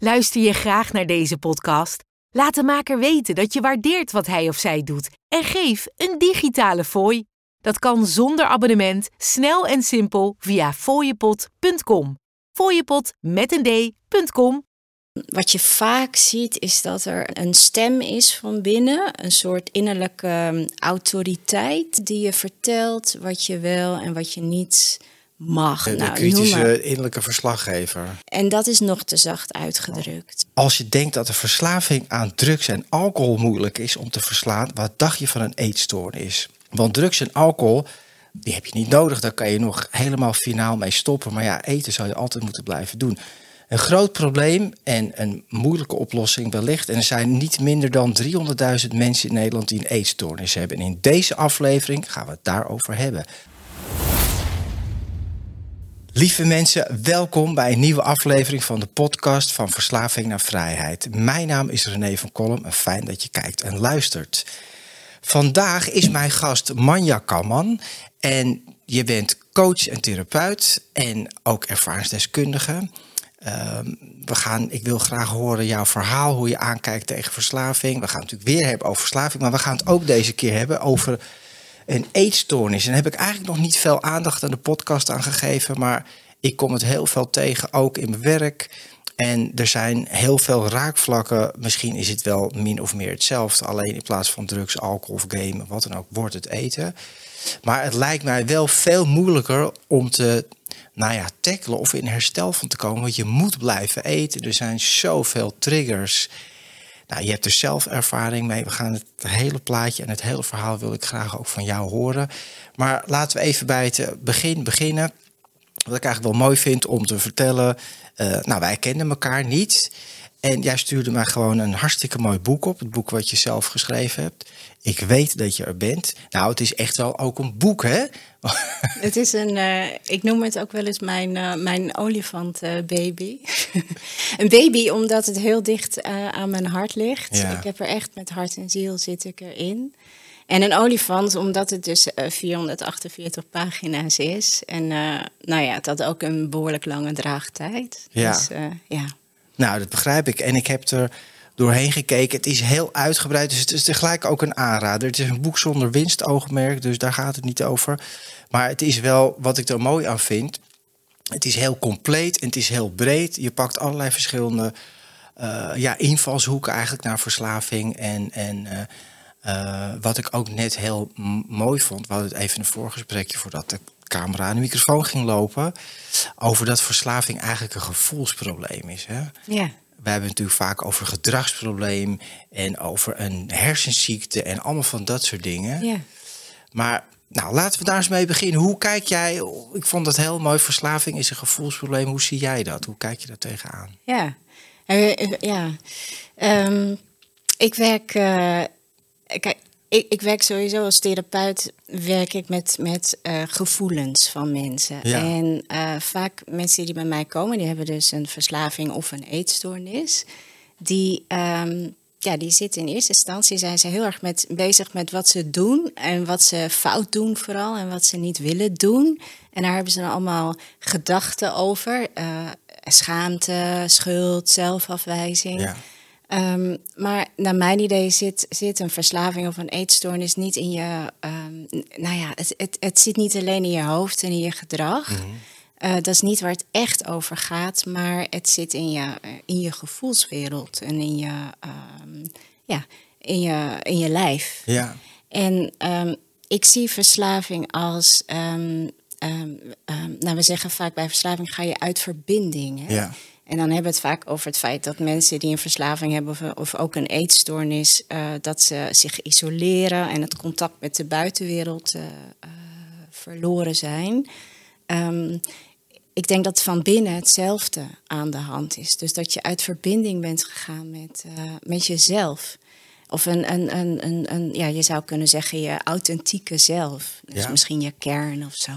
Luister je graag naar deze podcast? Laat de maker weten dat je waardeert wat hij of zij doet en geef een digitale fooi. Dat kan zonder abonnement, snel en simpel via fooiepot.com. Fooiepot met een d.com. Wat je vaak ziet is dat er een stem is van binnen, een soort innerlijke um, autoriteit die je vertelt wat je wel en wat je niet mag. De, de Nou, kritische innerlijke verslaggever. En dat is nog te zacht uitgedrukt. Als je denkt dat de verslaving aan drugs en alcohol moeilijk is om te verslaan, wat dacht je van een eetstoornis? Want drugs en alcohol, die heb je niet nodig. Daar kan je nog helemaal finaal mee stoppen. Maar ja, eten zou je altijd moeten blijven doen. Een groot probleem en een moeilijke oplossing wellicht. En er zijn niet minder dan 300.000 mensen in Nederland die een eetstoornis hebben. En in deze aflevering gaan we het daarover hebben. Lieve mensen, welkom bij een nieuwe aflevering van de podcast van Verslaving naar Vrijheid. Mijn naam is René van Kolm en fijn dat je kijkt en luistert. Vandaag is mijn gast Manja Kamman en je bent coach en therapeut en ook ervaringsdeskundige. Uh, we gaan, ik wil graag horen jouw verhaal, hoe je aankijkt tegen verslaving. We gaan het natuurlijk weer hebben over verslaving, maar we gaan het ook deze keer hebben over een eetstoornis. En daar heb ik eigenlijk nog niet veel aandacht aan de podcast aan gegeven, maar ik kom het heel veel tegen, ook in mijn werk. En er zijn heel veel raakvlakken. Misschien is het wel min of meer hetzelfde. Alleen in plaats van drugs, alcohol of gamen, wat dan ook, wordt het eten. Maar het lijkt mij wel veel moeilijker om te nou ja, tackelen of in herstel van te komen. Want je moet blijven eten. Er zijn zoveel triggers. Nou, je hebt er zelf ervaring mee. We gaan het hele plaatje en het hele verhaal wil ik graag ook van jou horen. Maar laten we even bij het begin beginnen. Wat ik eigenlijk wel mooi vind om te vertellen. Uh, nou, wij kenden elkaar niet. En jij stuurde mij gewoon een hartstikke mooi boek op. Het boek wat je zelf geschreven hebt. Ik weet dat je er bent. Nou, het is echt wel ook een boek, hè? Het is een, uh, ik noem het ook wel eens mijn, uh, mijn olifant uh, baby. een baby omdat het heel dicht aan mijn hart ligt. Ja. Ik heb er echt met hart en ziel zit ik erin. En een olifant omdat het dus 448 pagina's is. En nou ja, het had ook een behoorlijk lange draagtijd. Ja. Dus, ja. Nou, dat begrijp ik. En ik heb er doorheen gekeken. Het is heel uitgebreid, dus het is tegelijk ook een aanrader. Het is een boek zonder winstoogmerk, dus daar gaat het niet over. Maar het is wel, wat ik er mooi aan vind... het is heel compleet en het is heel breed. Je pakt allerlei verschillende uh, ja, invalshoeken eigenlijk naar verslaving. En, en uh, uh, wat ik ook net heel mooi vond... we hadden even een voorgesprekje voordat de camera en de microfoon ging lopen... over dat verslaving eigenlijk een gevoelsprobleem is. Hè? Ja. We hebben het natuurlijk vaak over gedragsprobleem en over een hersenziekte en allemaal van dat soort dingen. Ja. Maar nou, laten we daar eens mee beginnen. Hoe kijk jij, ik vond dat heel mooi, verslaving is een gevoelsprobleem. Hoe zie jij dat? Hoe kijk je daar tegenaan? Ja, ja. Um, ik werk, uh, kijk, ik, ik, werk sowieso als therapeut, werk ik met, met uh, gevoelens van mensen. Ja. En uh, vaak mensen die bij mij komen, die hebben dus een verslaving of een eetstoornis. Die, um, ja, die zitten in eerste instantie, zijn ze heel erg met, bezig met wat ze doen. En wat ze fout doen vooral en wat ze niet willen doen. En daar hebben ze dan allemaal gedachten over. Uh, schaamte, schuld, zelfafwijzing. Ja. Um, maar naar mijn idee zit, zit een verslaving of een eetstoornis niet in je. Um, nou ja, het, het, het zit niet alleen in je hoofd en in je gedrag. Mhm. Uh, dat is niet waar het echt over gaat, maar het zit in je, in je gevoelswereld en in je, um, ja, in je, in je lijf. Ja. En ik zie verslaving als. nou, we zeggen vaak bij verslaving ga je uit verbinding. Hè? Ja. En dan hebben we het vaak over het feit dat mensen die een verslaving hebben of, of ook een eetstoornis, uh, dat ze zich isoleren en het contact met de buitenwereld uh, uh, verloren zijn. Um, ik denk dat van binnen hetzelfde aan de hand is. Dus dat je uit verbinding bent gegaan met, met jezelf. Of een, een, een, een, een, ja, je zou kunnen zeggen je authentieke zelf. Dus Ja. misschien je kern of zo.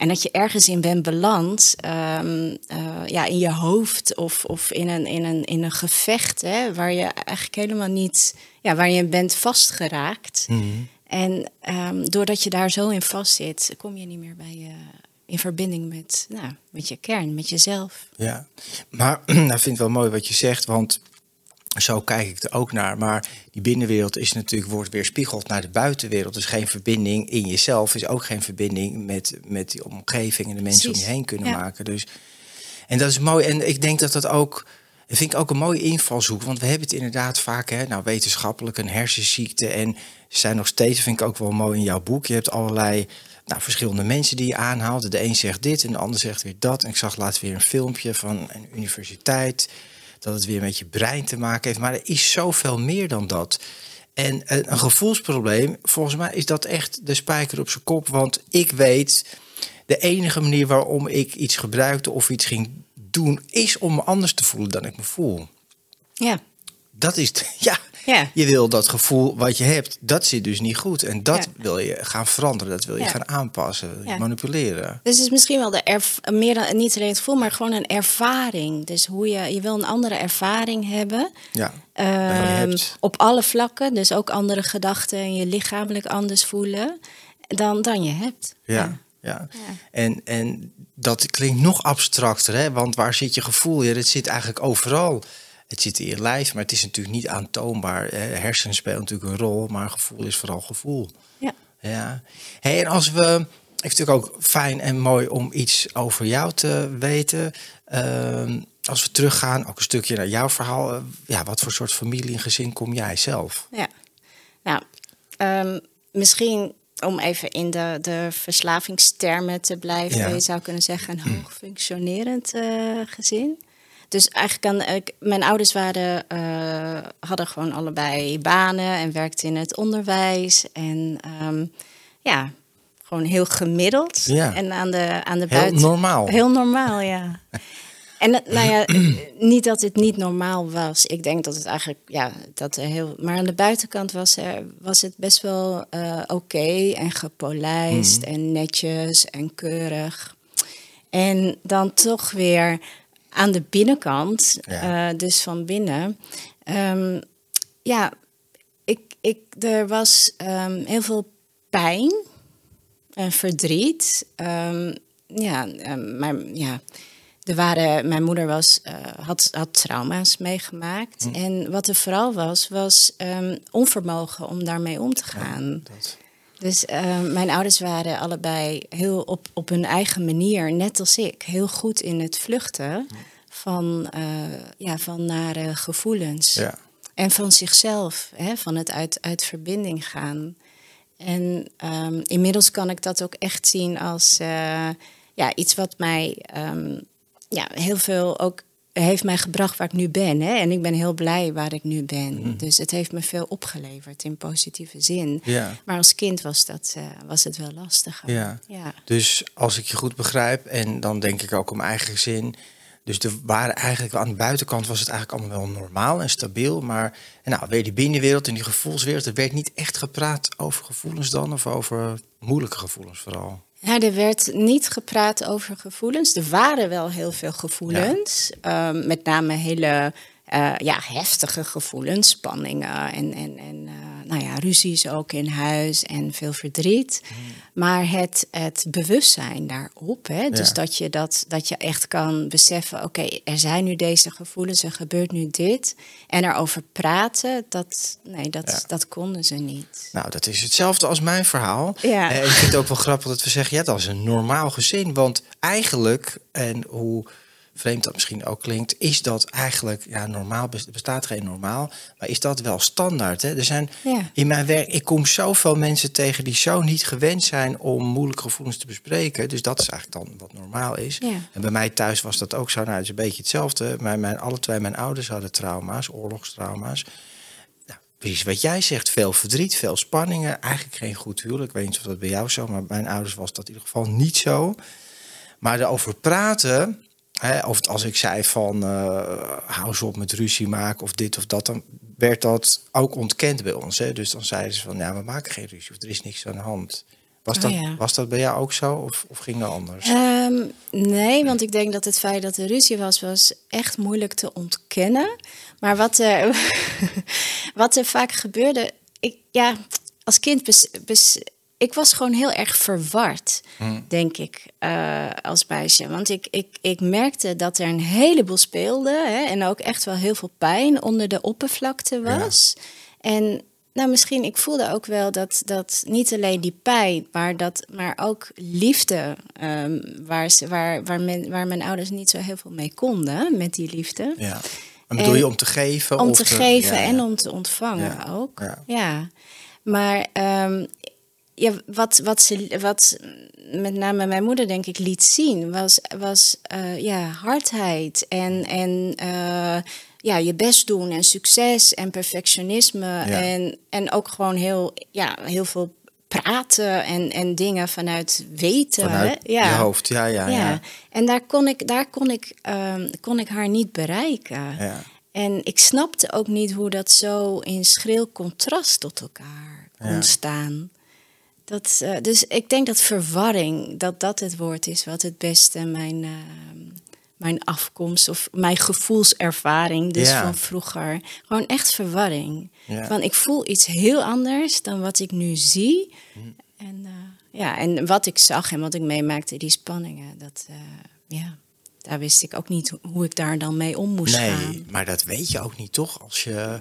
En dat je ergens in bent beland, ehm, eh, ja, in je hoofd of, of in, een, in, een, in een gevecht, hè, waar je eigenlijk helemaal niet, ja, waar je bent vastgeraakt. Mhm. En ehm, doordat je daar zo in vastzit, kom je niet meer bij je, in verbinding met, nou, met je kern, met jezelf. Ja, maar nou vind ik het wel mooi wat je zegt, want zo kijk ik er ook naar. Maar die binnenwereld is natuurlijk, wordt weerspiegeld naar de buitenwereld. Dus geen verbinding in jezelf is ook geen verbinding met, met die omgeving en de mensen om je heen kunnen maken. Dus, en dat is mooi. En ik denk dat dat ook. Dat vind ik ook een mooie invalshoek. Want we hebben het inderdaad vaak, hè, nou, wetenschappelijk, een hersenziekte. En ze zijn nog steeds, vind ik ook wel mooi in jouw boek. Je hebt allerlei nou, verschillende mensen die je aanhaalt. De een zegt dit en de ander zegt weer dat. En ik zag laatst weer een filmpje van een universiteit dat het weer met je brein te maken heeft. Maar er is zoveel meer dan dat. En een gevoelsprobleem, volgens mij is dat echt de spijker op zijn kop. Want ik weet, de enige manier waarom ik iets gebruikte of iets ging doen, is om me anders te voelen dan ik me voel. Ja. Dat is, ja, ja. Je wil dat gevoel wat je hebt, dat zit dus niet goed. En dat wil je gaan veranderen, dat wil je gaan aanpassen, manipuleren. Dus het is misschien wel de erf meer dan niet alleen het gevoel, maar gewoon een ervaring. Dus hoe je, je wil een andere ervaring hebben. Ja. Um, op alle vlakken, dus ook andere gedachten en je lichamelijk anders voelen dan, dan je hebt. ja. Ja. En, en dat klinkt nog abstracter, hè? want waar zit je gevoel? Ja, het zit eigenlijk overal het zit in je lijf, maar het is natuurlijk niet aantoonbaar. Hersenen spelen natuurlijk een rol, maar gevoel is vooral gevoel. Ja. ja. Hey, en als we. Ik vind het natuurlijk ook fijn en mooi om iets over jou te weten. Ehm, als we teruggaan, ook een stukje naar jouw verhaal. Eh, ja, wat voor soort familie en gezin kom jij zelf? Ja, nou, ehm, misschien om even in de, de verslavingstermen te blijven. Je zou kunnen zeggen een hoogfunctionerend uh, gezin. Dus eigenlijk kan ik, mijn ouders waren, uh, hadden gewoon allebei banen en werkten in het onderwijs. En ehm, ja, gewoon heel gemiddeld. Ja. En aan de, aan de heel buiten. normaal. Heel normaal, ja. En nou ja, niet dat het niet normaal was. Ik denk dat het eigenlijk, ja, dat er heel. Maar aan de buitenkant was, er, was het best wel uh, oké en gepolijst mhm. en netjes en keurig. En dan toch weer aan de binnenkant, eh, dus van binnen, um, ja, ik, ik, er was um, heel veel pijn en verdriet. Um, ja, mijn, ja, er waren, mijn moeder was, uh, had, had trauma's meegemaakt. Hm. En wat er vooral was, was onvermogen om daarmee om te gaan. dat. Dus uh, mijn ouders waren allebei heel op, op hun eigen manier, net als ik, heel goed in het vluchten van, uh, ja, van nare gevoelens. Ja. En van zichzelf, hè, van het uit, uit verbinding gaan. En um, inmiddels kan ik dat ook echt zien als uh, ja, iets wat mij um, ja, heel veel ook heeft mij gebracht waar ik nu ben. Hè? En ik ben heel blij waar ik nu ben. Mm. Dus het heeft me veel opgeleverd in positieve zin. Ja. Maar als kind was, dat, uh, was het wel lastig. Ja. ja. Dus als ik je goed begrijp, en dan denk ik ook om eigen zin. Dus er waren eigenlijk aan de buitenkant was het eigenlijk allemaal wel normaal en stabiel. Maar nou, weer die binnenwereld en die gevoelswereld. Er werd niet echt gepraat over gevoelens dan, of over moeilijke gevoelens vooral. Ja, er werd niet gepraat over gevoelens. Er waren wel heel veel gevoelens. Ehm, met name hele uh, ja, heftige gevoelens, spanningen en, en, en uh, nou ja, ruzies ook in huis en veel verdriet. Mm. Maar het, het bewustzijn daarop, hè, dus dat je, dat, dat je echt kan beseffen, oké, er zijn nu deze gevoelens, er gebeurt nu dit. En erover praten, dat, nee, dat, ja. dat konden ze niet. Nou, dat is hetzelfde als mijn verhaal. Ja. En ik vind het ook wel grappig dat we zeggen, ja, dat is een normaal gezin. Want eigenlijk, en hoe vreemd dat misschien ook klinkt, is dat eigenlijk, ja, normaal bestaat geen normaal, maar is dat wel standaard? Hè? Er zijn ja. in mijn werk, ik kom zoveel mensen tegen die zo niet gewend zijn om moeilijke gevoelens te bespreken. Dus dat is eigenlijk dan wat normaal is. Ja. En bij mij thuis was dat ook zo. Nou, het is een beetje hetzelfde. Mijn, mijn, alle twee mijn ouders hadden trauma's, oorlogstrauma's. Nou, precies wat jij zegt, veel verdriet, veel spanningen. Eigenlijk geen goed huwelijk. Ik weet niet of dat bij jou zo, maar bij mijn ouders was dat in ieder geval niet zo. Maar erover praten, of als ik zei van uh, hou ze op met ruzie maken of dit of dat, dan werd dat ook ontkend bij ons. Hè? Dus dan zeiden ze van ja, we maken geen ruzie of er is niks aan de hand. Was, oh, dat, ja. was dat bij jou ook zo of, of ging dat anders? Um, nee, want ik denk dat het feit dat er ruzie was, was echt moeilijk te ontkennen. Maar wat er, wat er vaak gebeurde, ik, ja, als kind bes, bes, ik was gewoon heel erg verward, denk ik, eh, als meisje. Want ik, ik, ik merkte dat er een heleboel speelde hè, en ook echt wel heel veel pijn onder de oppervlakte was. En nou, misschien, ik voelde ook wel dat, dat niet alleen die pijn, maar, dat, maar ook liefde, ehm, waar, ze, waar, waar, men, waar mijn ouders niet zo heel veel mee konden met die liefde. Ja. En bedoel je om te geven? Om of te te- geven ja, ja. en om te ontvangen ook. ja. Ja. Maar ehm, ja, wat, wat, ze, wat met name mijn moeder denk ik liet zien, was, was eh, ja, hardheid en, en eh, ja, je best doen en succes en perfectionisme. En, en ook gewoon heel, ja, heel veel praten en, en dingen vanuit weten. Vanuit hè? ja. je hoofd, ja, ja, ja. Ja, en daar kon ik, daar kon ik, ehm, kon ik haar niet bereiken. Ja. En ik snapte ook niet hoe dat zo in schril contrast tot elkaar kon staan. Dat, eh, dus ik denk dat verwarring, dat dat het woord is wat het beste mijn, ehm, mijn afkomst of mijn gevoelservaring, dus van vroeger, gewoon echt verwarring. Ja. Van ik voel iets heel anders dan wat ik nu zie. En, eh, ja, en wat ik zag en wat ik meemaakte, die spanningen, dat, eh, ja, daar wist ik ook niet hoe ik daar dan mee om moest Nee, gaan. maar dat weet je ook niet, toch? Als je,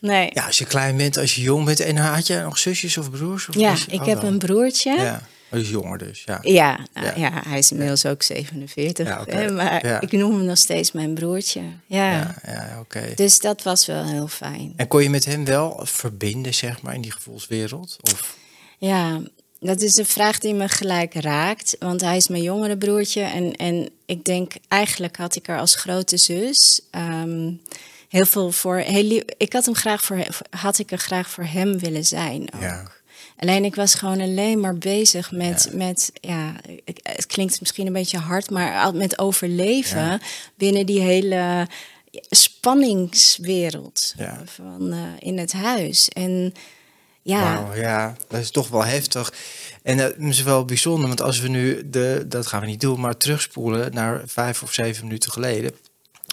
Nee. ja, als je klein bent, als je jong bent. En had je nog zusjes of broers? Of Ja, je- ik oh, heb een broertje. Ja, hij is jonger dus, ja. ja, nou, Ja. ja, hij is inmiddels ook 47. Ja, oké. hè, maar ik noem hem nog steeds mijn broertje. Ja. Ja, ja oké. Dus dat was wel heel fijn. En kon je met hem wel verbinden, zeg maar, in die gevoelswereld? Of, Ja, dat is een vraag die me gelijk raakt. Want hij is mijn jongere broertje. En, en ik denk, eigenlijk had ik er als grote zus ehm, heel veel voor. Heel lief, ik had hem graag voor, had ik er graag voor hem willen zijn. Ook. Ja. Alleen ik was gewoon alleen maar bezig met, ja. met ja, het klinkt misschien een beetje hard, maar met overleven Ja. binnen die hele spanningswereld Ja. van, eh, in het huis. En ja, ja, dat is toch wel heftig. En dat is wel bijzonder, want als we nu, de, dat gaan we niet doen, maar terugspoelen naar vijf of zeven minuten geleden.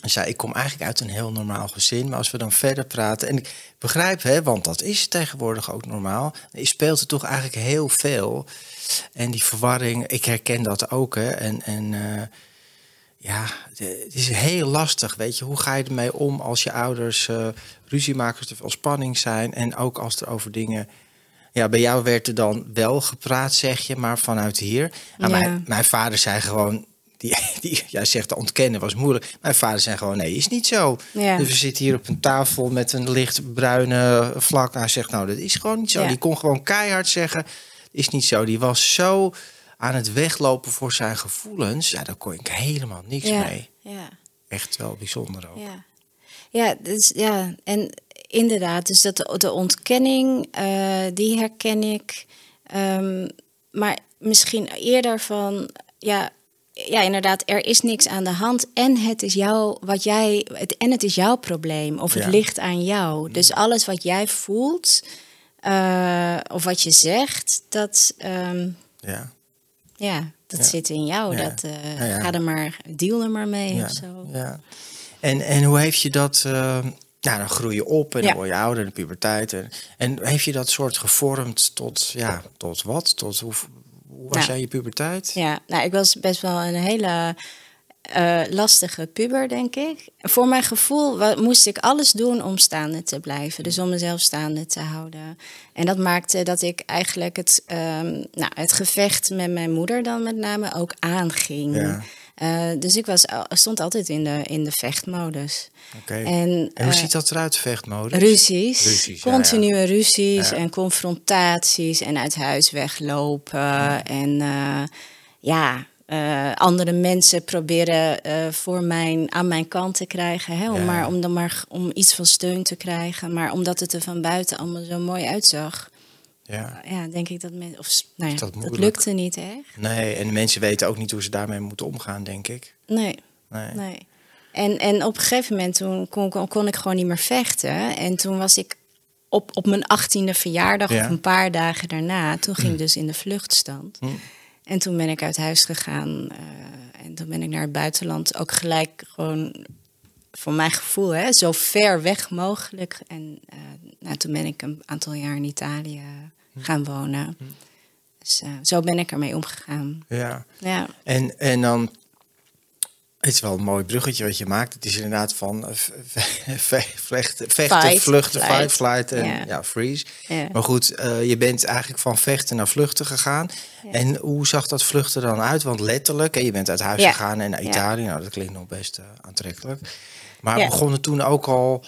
En zei, ik kom eigenlijk uit een heel normaal gezin, maar als we dan verder praten, en ik begrijp, hè, want dat is tegenwoordig ook normaal, speelt er toch eigenlijk heel veel. En die verwarring, ik herken dat ook, hè. En, en eh, ja, het is heel lastig, weet je. Hoe ga je ermee om als je ouders ruzie maken, als er veel spanning zijn en ook als er over dingen... Ja, bij jou werd er dan wel gepraat, zeg je, maar vanuit hier. Nou, Ja. mijn, mijn vader zei gewoon, die, die, jij zegt ontkennen was moeilijk. Mijn vader zei gewoon, nee, is niet zo. Ja. Dus we zitten hier op een tafel met een lichtbruine vlak. Hij zegt, nou, dat is gewoon niet zo. Ja. Die kon gewoon keihard zeggen, is niet zo. Die was zo aan het weglopen voor zijn gevoelens. Ja, daar kon ik helemaal niks ja, mee. ja, Echt wel bijzonder ook. ja. Ja, dus, ja, en inderdaad, dus dat de, de ontkenning, eh, die herken ik. Ehm, maar misschien eerder van, ja, ja, inderdaad, er is niks aan de hand en het is jouw, wat jij, het, en het is jouw probleem of het Ja. ligt aan jou. Dus alles wat jij voelt eh, of wat je zegt, dat, ehm, Ja. ja, dat Ja. zit in jou. Ja. Dat, eh, Ja. Ga er maar, deal er maar mee Ja, of zo. ja. En, en hoe heeft je dat... eh, nou, dan groei je op en dan word je ouder, in de puberteit. En, en heeft je dat soort gevormd tot, ja, tot wat? Tot hoe, hoe was Nou, jij je puberteit? Ja, nou, ik was best wel een hele eh, lastige puber, denk ik. Voor mijn gevoel moest ik alles doen om staande te blijven. Dus om mezelf staande te houden. En dat maakte dat ik eigenlijk het, ehm, nou, het gevecht met mijn moeder dan met name ook aanging. Ja. Eh, dus ik was, stond altijd in de, in de vechtmodus. En, En hoe eh, ziet dat eruit, vechtmodus? Ruzies, Ruzies, ja, continue ruzies Ja. en confrontaties en uit huis weglopen. En eh, ja, andere mensen proberen voor mijn, aan mijn kant te krijgen. Hè, om, Ja. maar, om, dan maar om iets van steun te krijgen. Maar omdat het er van buiten allemaal zo mooi uitzag, Ja. ja, denk ik dat mensen. Of, nou ja, dat lukte niet echt. Nee, en de mensen weten ook niet hoe ze daarmee moeten omgaan, denk ik. Nee. Nee. Nee. En, en op een gegeven moment toen kon, kon, kon ik gewoon niet meer vechten. En toen was ik op, op mijn achttiende verjaardag, Ja. of een paar dagen daarna, toen ging ik dus in de vluchtstand. Hm. En toen ben ik uit huis gegaan. eh, en toen ben ik naar het buitenland ook gelijk gewoon, voor mijn gevoel, hè, zo ver weg mogelijk. En eh, nou, toen ben ik een aantal jaar in Italië gaan wonen. Dus eh, zo ben ik ermee omgegaan. Ja. Ja, En, en dan, het is wel een mooi bruggetje wat je maakt. Het is inderdaad van eh, vechten, vechten vluchten, fight, flight en Ja. ja. freeze. Maar goed, eh, je bent eigenlijk van vechten naar vluchten gegaan. En hoe zag dat vluchten dan uit? Want letterlijk, hè, je bent uit huis gegaan en naar. Italië. Nou, dat klinkt nog best eh, aantrekkelijk. Maar Ja. begon het toen ook al,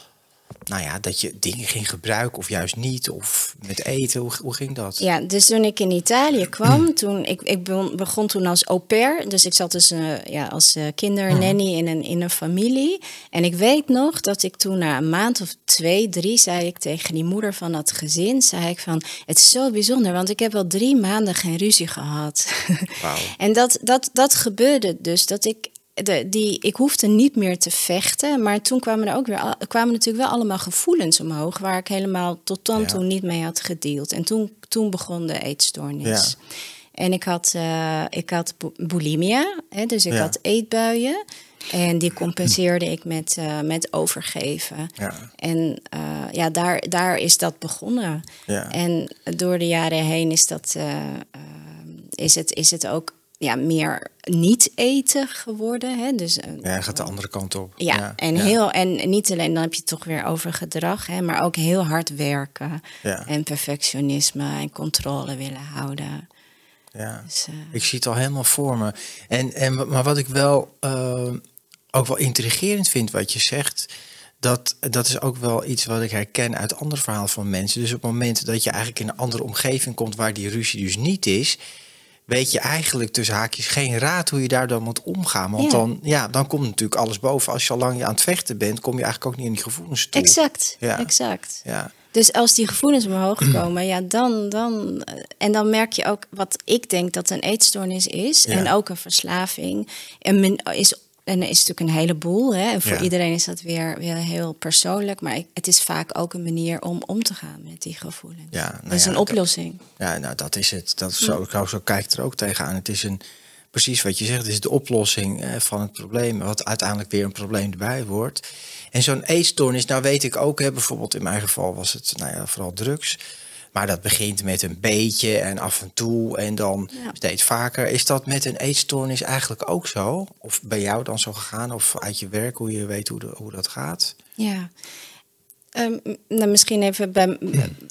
nou ja, dat je dingen ging gebruiken of juist niet? Of met eten, hoe, hoe ging dat? Ja, dus toen ik in Italië kwam, toen, ik, ik begon, toen als au pair. Dus ik zat dus eh, ja, als eh, kindernanny in een, in een familie. En ik weet nog dat ik toen na een maand of twee, drie, zei ik tegen die moeder van dat gezin, zei ik van, het is zo bijzonder, want ik heb al drie maanden geen ruzie gehad. En dat, dat, dat gebeurde dus, dat ik, de, die, ik hoefde niet meer te vechten, maar toen kwamen er ook weer, al- kwamen natuurlijk wel allemaal gevoelens omhoog, waar ik helemaal tot dan Ja. toe niet mee had gedeeld. En toen, toen begon de eetstoornis. Ja. En ik had, eh, ik had bu- bulimia, hè, dus ik Ja. had eetbuien. En die compenseerde ik met, eh, met overgeven. Ja. En eh, ja, daar, daar is dat begonnen. Ja. En door de jaren heen is, dat, is, het, is het ook ja, meer niet eten geworden. Hè? Dus, eh, Ja, gaat de andere kant op. ja, en, ja. Heel, en niet alleen dan heb je het toch weer over gedrag, hè, maar ook heel hard werken. Ja. En perfectionisme en controle willen houden. Ja. Dus, eh, Ik zie het al helemaal voor me. En, en, maar wat ik wel eh, ook wel intrigerend vind wat je zegt. Dat, dat is ook wel iets wat ik herken uit andere verhalen van mensen. Dus op het moment dat je eigenlijk in een andere omgeving komt waar die ruzie dus niet is, weet je eigenlijk tussen haakjes geen raad hoe je daar dan moet omgaan. Want Ja. Dan, ja, dan komt natuurlijk alles boven. Als je al lang je aan het vechten bent, kom je eigenlijk ook niet in die gevoelens toe. exact, Ja. exact. Ja, Dus als die gevoelens omhoog komen, ja, dan, dan. eh, En dan merk je ook wat ik denk dat een eetstoornis is. Ja. En ook een verslaving. En men is. En er is natuurlijk een heleboel. Hè? En voor Ja. iedereen is dat weer, weer heel persoonlijk. Maar het is vaak ook een manier om om te gaan met die gevoelens. Ja, nou dat is ja, een dat- oplossing. Ja, nou dat is het. Dat zo, zo, zo kijkt er ook tegenaan. Het is een, precies wat je zegt, het is de oplossing eh, van het probleem, wat uiteindelijk weer een probleem erbij wordt. En zo'n eetstoornis, nou weet ik ook, hè, bijvoorbeeld in mijn geval was het nou ja, vooral drugs. Maar dat begint met een beetje en af en toe en dan Ja. steeds vaker. Is dat met een eetstoornis eigenlijk ook zo? Of bij jou dan zo gegaan? Of uit je werk, hoe je weet hoe, de, hoe dat gaat? Ja. Ehm, nou, misschien even bij,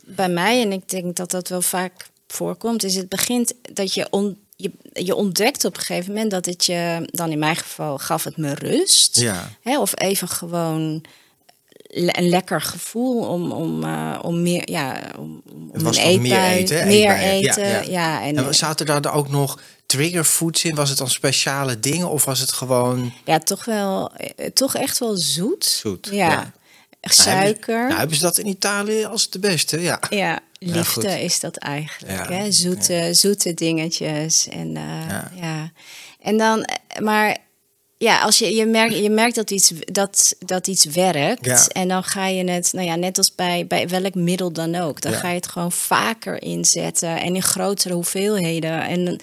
bij mij, en ik denk dat dat wel vaak voorkomt, is het begint dat je, on, je, je ontdekt op een gegeven moment dat het je, dan in mijn geval gaf het me rust. Ja. Hè, of even gewoon le- een lekker gevoel om, om, eh, om meer, ja, om, om Het was een toch meer eten? Meer. Ja, eten, ja. ja. en, En zaten daar dan ook nog triggerfoods in? Was het dan speciale dingen of was het gewoon... ja, toch wel, eh, toch echt wel zoet. Zoet, Ja. ja. Suiker. Nou, hebben ze dat in Italië als de beste, ja. Ja, liefde is dat eigenlijk. Hè? Zoete, zoete dingetjes. En, eh, Ja. en dan, eh, maar ja, als je, je, merkt, je merkt dat iets, dat, dat iets werkt. Ja. En dan ga je het, nou ja, net als bij, bij welk middel dan ook. Dan Ja. ga je het gewoon vaker inzetten en in grotere hoeveelheden. En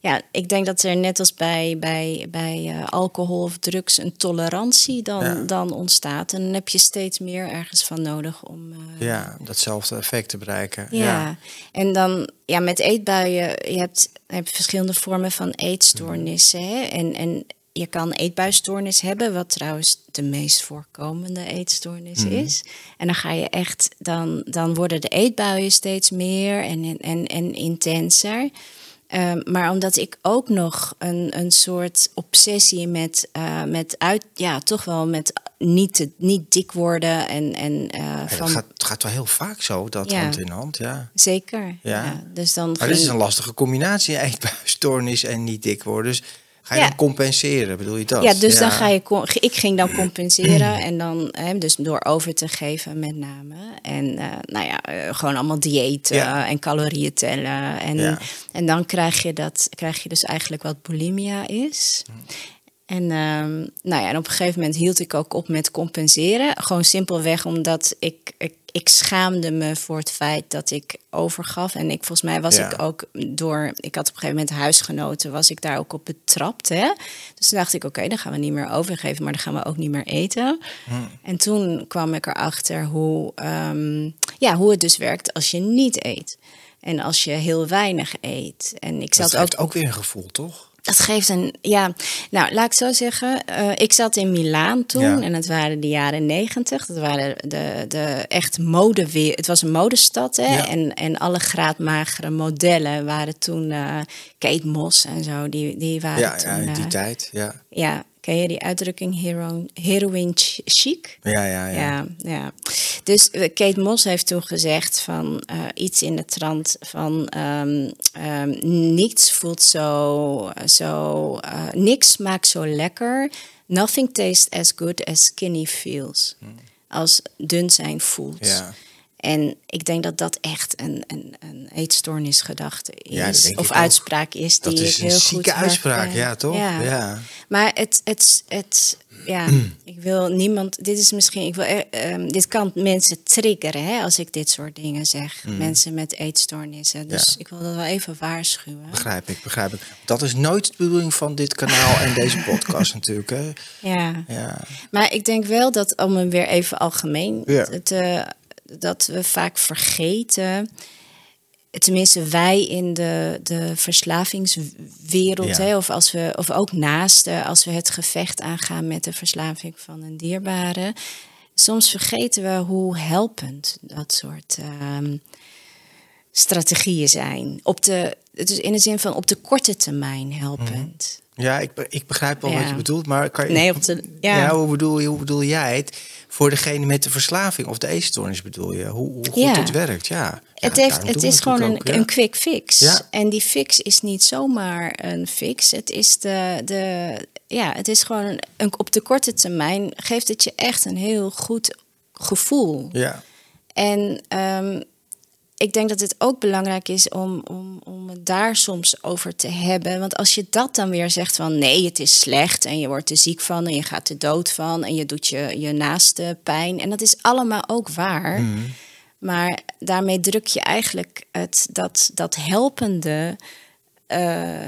ja, ik denk dat er net als bij, bij, bij eh, alcohol of drugs een tolerantie dan, Ja. dan ontstaat. En dan heb je steeds meer ergens van nodig om. eh, Ja, datzelfde effect te bereiken. ja. en dan ja, met eetbuien, je hebt, je hebt verschillende vormen van eetstoornissen. Hè? En, en je kan eetbuisstoornis hebben, wat trouwens de meest voorkomende eetstoornis is. En dan ga je echt, dan, dan worden de eetbuien steeds meer en, en, en, en intenser. Ehm, maar omdat ik ook nog een, een soort obsessie met, eh, met uit, ja, toch wel met niet, te, niet dik worden en, en eh, Ja, van gaat, het gaat wel heel vaak zo, dat Ja. hand in hand, ja. Zeker. Ja. Ja. Dus dan Maar dit is een lastige combinatie, eetbuisstoornis en niet dik worden. Dus ga je Ja. dan compenseren, bedoel je dat? ja, dus dan ga je. Ik ging dan compenseren en dan, hè, dus door over te geven met name. En eh, nou ja, eh, gewoon allemaal diëten Ja. en calorieën tellen. En, Ja. en dan krijg je, dat, krijg je dus eigenlijk wat bulimia is. En, ehm, nou ja, en op een gegeven moment hield ik ook op met compenseren. Gewoon simpelweg omdat ik, ik, ik schaamde me voor het feit dat ik overgaf. En ik, volgens mij was Ja. ik ook door... Ik had op een gegeven moment huisgenoten, was ik daar ook op betrapt. Hè? Dus toen dacht ik, oké, dan gaan we niet meer overgeven, maar dan gaan we ook niet meer eten. En toen kwam ik erachter hoe, ehm, ja, hoe het dus werkt als je niet eet. En als je heel weinig eet. En ik Dat zat ook ook weer een gevoel, toch? Dat geeft een, ja, nou laat ik zo zeggen. eh, ik zat in Milaan toen Ja. en het waren de jaren negentig. Dat waren de, de echt mode weer. Het was een modestad hè. Ja. En, en alle graadmagere modellen waren toen eh, Kate Moss en zo. Die, die waren Ja, toen. ja, in die eh, tijd. Ja, ja, ken je die uitdrukking hero, heroin ch- chic? ja, ja. ja. Ja, ja. Dus eh, Kate Moss heeft toen gezegd van eh, iets in de trant van ehm, ehm, niets voelt zo, zo eh, niks smaakt zo lekker. Nothing tastes as good as skinny feels. Als dun zijn voelt. Hmm. Ja. En ik denk dat dat echt een, een, een eetstoornisgedachte is. of uitspraak is die Dat is ik een heel zieke goed uitspraak, ja, toch? Ja. Ja. Maar het, het, het, ja, ik wil niemand. Dit is misschien, ik wil, eh, ehm, dit kan mensen triggeren hè, als ik dit soort dingen zeg. Mensen met eetstoornissen. Dus Mm. Ja. ik wil dat wel even waarschuwen. Begrijp ik, begrijp ik. Dat is nooit de bedoeling van dit kanaal en deze podcast natuurlijk. Hè? Ja. Ja. Maar ik denk wel dat, om hem weer even algemeen Ja. te, dat we vaak vergeten. Tenminste, wij in de, de verslavingswereld, Ja. hè, of, als we, of ook naast, als we het gevecht aangaan met de verslaving van een dierbare. Soms vergeten we hoe helpend dat soort ehm, strategieën zijn. Op de, het is in de zin van op de korte termijn helpend. Ja, ik, ik begrijp wel Ja. wat je bedoelt, maar kan je, Nee, op de- ja. hoe, bedoel je, hoe bedoel jij het? Voor degene met de verslaving of de eetstoornis bedoel je? Hoe, hoe goed Ja. het werkt, ja. Het, heeft, het is gewoon een, ook, een quick fix. Ja. En die fix is niet zomaar een fix. Het is, de, de, ja, het is gewoon een, een- op de korte termijn geeft het je echt een heel goed gevoel. Ja, En ehm, ik denk dat het ook belangrijk is om, om, om het daar soms over te hebben. Want als je dat dan weer zegt van nee, het is slecht en je wordt er ziek van en je gaat er dood van en je doet je, je naaste pijn. En dat is allemaal ook waar. Maar daarmee druk je eigenlijk het, dat, dat helpende, eh,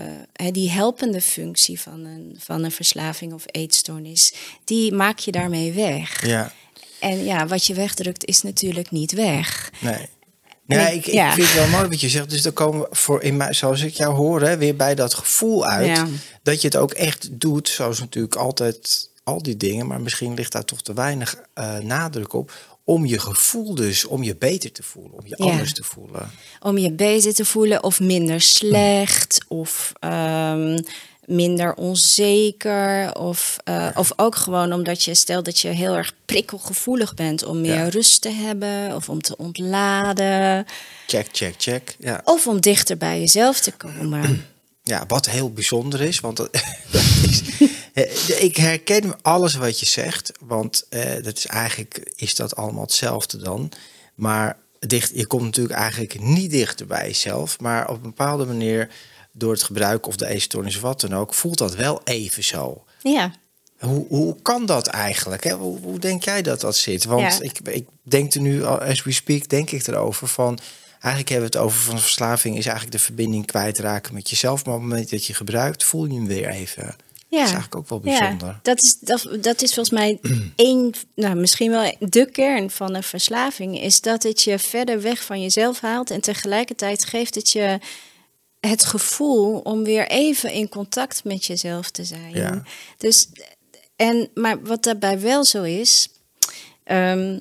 die helpende functie van een, van een verslaving of eetstoornis, die maak je daarmee weg. ja. En ja, wat je wegdrukt is natuurlijk niet weg. Nee. Ja, ik- ik, ja. vind het wel mooi wat je zegt. Dus dan komen we voor in mij, zoals ik jou hoor, hè, weer bij dat gevoel uit. Ja. Dat je het ook echt doet, zoals natuurlijk altijd al die dingen. Maar misschien ligt daar toch te weinig eh, nadruk op. Om je gevoel dus, om je beter te voelen, om je Ja. anders te voelen. Om je beter te voelen of minder slecht of ehm, minder onzeker. Of, eh, of ook gewoon omdat je, stel dat je heel erg prikkelgevoelig bent om meer Ja. rust te hebben of om te ontladen. Check, check, check. Ja. Of om dichter bij jezelf te komen. Ja, wat heel bijzonder is, want dat, dat is, eh, ik herken alles wat je zegt, want eh, dat is eigenlijk is dat allemaal hetzelfde dan. Maar dicht, je komt natuurlijk eigenlijk niet dichter bij jezelf, maar op een bepaalde manier door het gebruik of de eetstoornis of wat dan ook, voelt dat wel even zo. Ja. Hoe, hoe kan dat eigenlijk? Hè? Hoe, hoe denk jij dat dat zit? Want Ja. ik, ik denk er nu, as we speak, denk ik erover van... Eigenlijk hebben we het over van verslaving is eigenlijk de verbinding kwijtraken met jezelf. Maar op het moment dat je gebruikt, voel je hem weer even. Ja. Dat is eigenlijk ook wel bijzonder. Ja, dat is, dat, dat is volgens mij één, nou, misschien wel de kern van een verslaving, is dat het je verder weg van jezelf haalt en tegelijkertijd geeft het je het gevoel om weer even in contact met jezelf te zijn. Ja. Dus, en, maar wat daarbij wel zo is, ehm,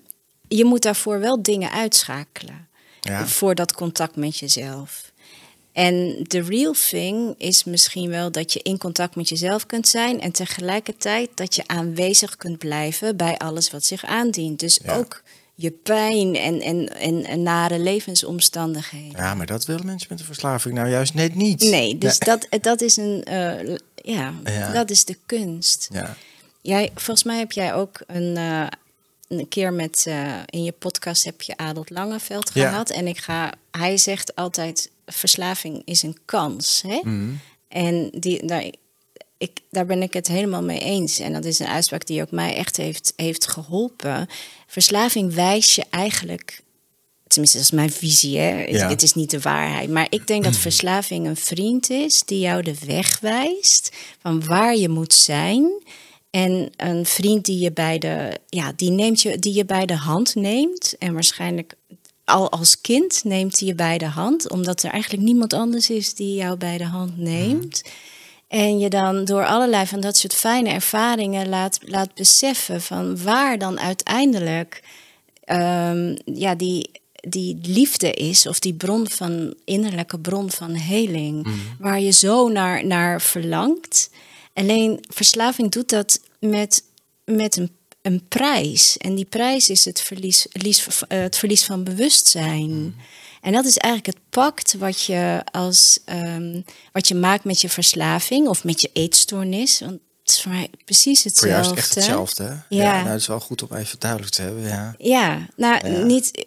je moet daarvoor wel dingen uitschakelen Ja. voor dat contact met jezelf. En de real thing is misschien wel dat je in contact met jezelf kunt zijn en tegelijkertijd dat je aanwezig kunt blijven bij alles wat zich aandient. Dus Ja. ook je pijn en, en, en, en nare levensomstandigheden. ja, maar dat willen mensen met een verslaving nou juist net niet. Nee, dus Dat, dat is een, eh, ja, Ja. dat is de kunst. Ja. Jij, volgens mij heb jij ook een, eh, een keer met eh, in je podcast heb je Adolf Langeveld Ja. gehad. En ik ga, hij zegt altijd: verslaving is een kans. Hè? Mhm. En die, daar, ik, daar ben ik het helemaal mee eens. En dat is een uitspraak die ook mij echt heeft, heeft geholpen. Verslaving wijst je eigenlijk. Tenminste, dat is mijn visie. Hè? Het- Ja. Het is niet de waarheid. Maar ik denk dat verslaving een vriend is die jou de weg wijst van waar je moet zijn. En een vriend die je bij de, ja, die neemt je, die je bij de hand neemt. En waarschijnlijk al als kind neemt hij je bij de hand, omdat er eigenlijk niemand anders is die jou bij de hand neemt. En je dan door allerlei van dat soort fijne ervaringen laat, laat beseffen van waar dan uiteindelijk ehm, ja, die, die liefde is, of die bron van innerlijke bron van heling, Mhm. waar je zo naar, naar verlangt. Alleen verslaving doet dat met, met een, een prijs. En die prijs is het verlies, eh, het verlies van bewustzijn. En dat is eigenlijk het pact wat je, als, ehm, wat je maakt met je verslaving of met je eetstoornis. Want het is voor mij precies Voor hetzelfde. jou is het echt hetzelfde. hè? Ja. nou, dat is wel goed om even duidelijk te hebben. Ja. Ja, nou, Ja. niet.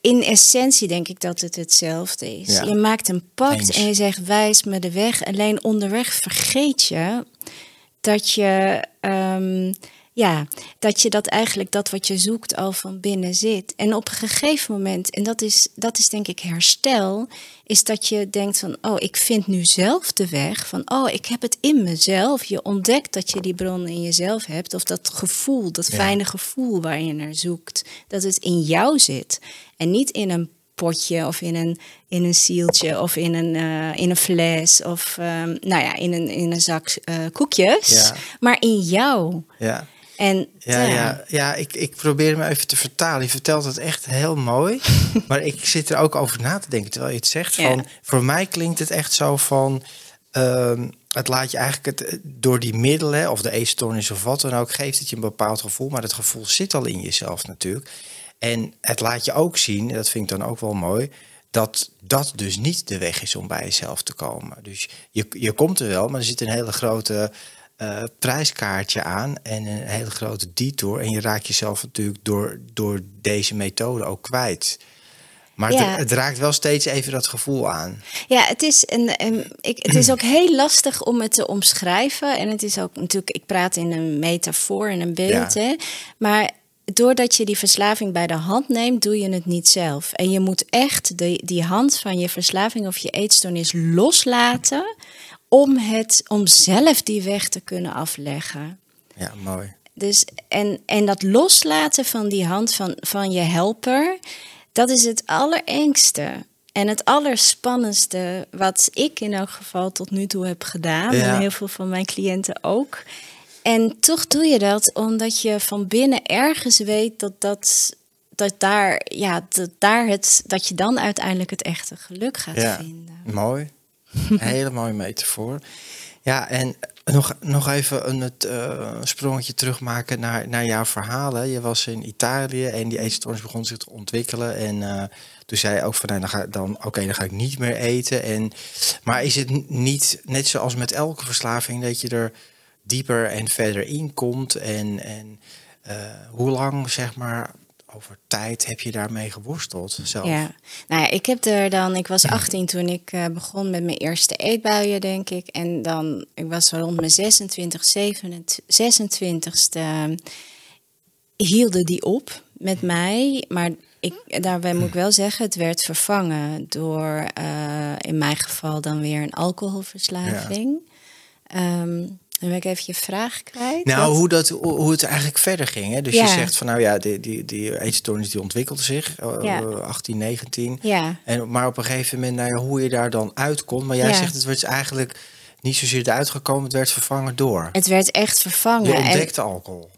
In essentie denk ik dat het hetzelfde is. Ja. Je maakt een pact Eens. en je zegt: wijs me de weg. Alleen onderweg vergeet je dat je. ehm, ja, dat je dat eigenlijk, dat wat je zoekt, al van binnen zit. En op een gegeven moment, en dat is, dat is denk ik herstel, is dat je denkt van, oh, ik vind nu zelf de weg. Van, oh, ik heb het in mezelf. Je ontdekt dat je die bron in jezelf hebt. Of dat gevoel, dat Ja. fijne gevoel waar je naar zoekt. Dat het in jou zit. En niet in een potje of in een, in een zieltje of in een, eh, in een fles of ehm, nou ja, in een, in een zak eh, koekjes. Ja. Maar in jou. Ja. En Ja, ja, ja ik, ik probeer me even te vertalen. Je vertelt het echt heel mooi. maar ik zit er ook over na te denken terwijl je het zegt. Ja. Van, Voor mij klinkt het echt zo van... ehm, het laat je eigenlijk het, door die middelen, of de eetstoornis of wat dan ook... geeft het je een bepaald gevoel. Maar dat gevoel zit al in jezelf natuurlijk. En het laat je ook zien, dat vind ik dan ook wel mooi... dat dat dus niet de weg is om bij jezelf te komen. Dus je, je komt er wel, maar er zit een hele grote eh, prijskaartje aan en een hele grote detour. En je raakt jezelf natuurlijk door, door deze methode ook kwijt. Maar Ja. het, het raakt wel steeds even dat gevoel aan. Ja, het is, een, een- ik, het is ook heel lastig om het te omschrijven. En het is ook natuurlijk, ik praat in een metafoor en een beeld. Ja. Hè? Maar doordat je die verslaving bij de hand neemt, doe je het niet zelf. En je moet echt de, die hand van je verslaving of je eetstoornis loslaten. Om, het, om zelf die weg te kunnen afleggen. Ja, mooi. Dus, en, en dat loslaten van die hand van, van je helper, dat is het allerengste. En het allerspannendste wat ik in elk geval tot nu toe heb gedaan. Ja. En heel veel van mijn cliënten ook. En toch doe je dat omdat je van binnen ergens weet dat, dat, dat, daar, ja, dat, daar het, dat je dan uiteindelijk het echte geluk gaat Ja, vinden. mooi. Hele mooie metafoor. Ja, en nog, nog even een het, eh, sprongetje terugmaken naar, naar jouw verhalen. Je was in Italië en die eetstoornis begon zich te ontwikkelen. En eh, toen zei je ook van, nou, dan, dan, oké, dan ga ik niet meer eten. En, maar is het niet, net zoals met elke verslaving, dat je er dieper en verder in komt? En, en eh, hoe lang, zeg maar, over tijd heb je daarmee geworsteld zelf? Ja, nou ja, ik heb er dan, ik was 18 toen ik eh, begon met mijn eerste eetbuien, denk ik. En dan, ik was rond mijn 26, 27, 26ste, hielden die op met mij. Maar ik, daarbij moet ik wel zeggen, het werd vervangen door, eh, in mijn geval dan weer een alcoholverslaving. Ehm, dan ben ik even je vraag kwijt. Nou, Wat- hoe, dat, hoe het eigenlijk verder ging. Hè? Dus Ja. je zegt van nou ja, die, die, die eetstoornis die ontwikkelde zich, eh, Ja. 18, 19. Ja. En, maar op een gegeven moment, nou ja, hoe je daar dan uitkomt. Maar jij zegt het werd eigenlijk niet zozeer eruit gekomen, het werd vervangen door. Het werd echt vervangen. Je En- ontdekte alcohol.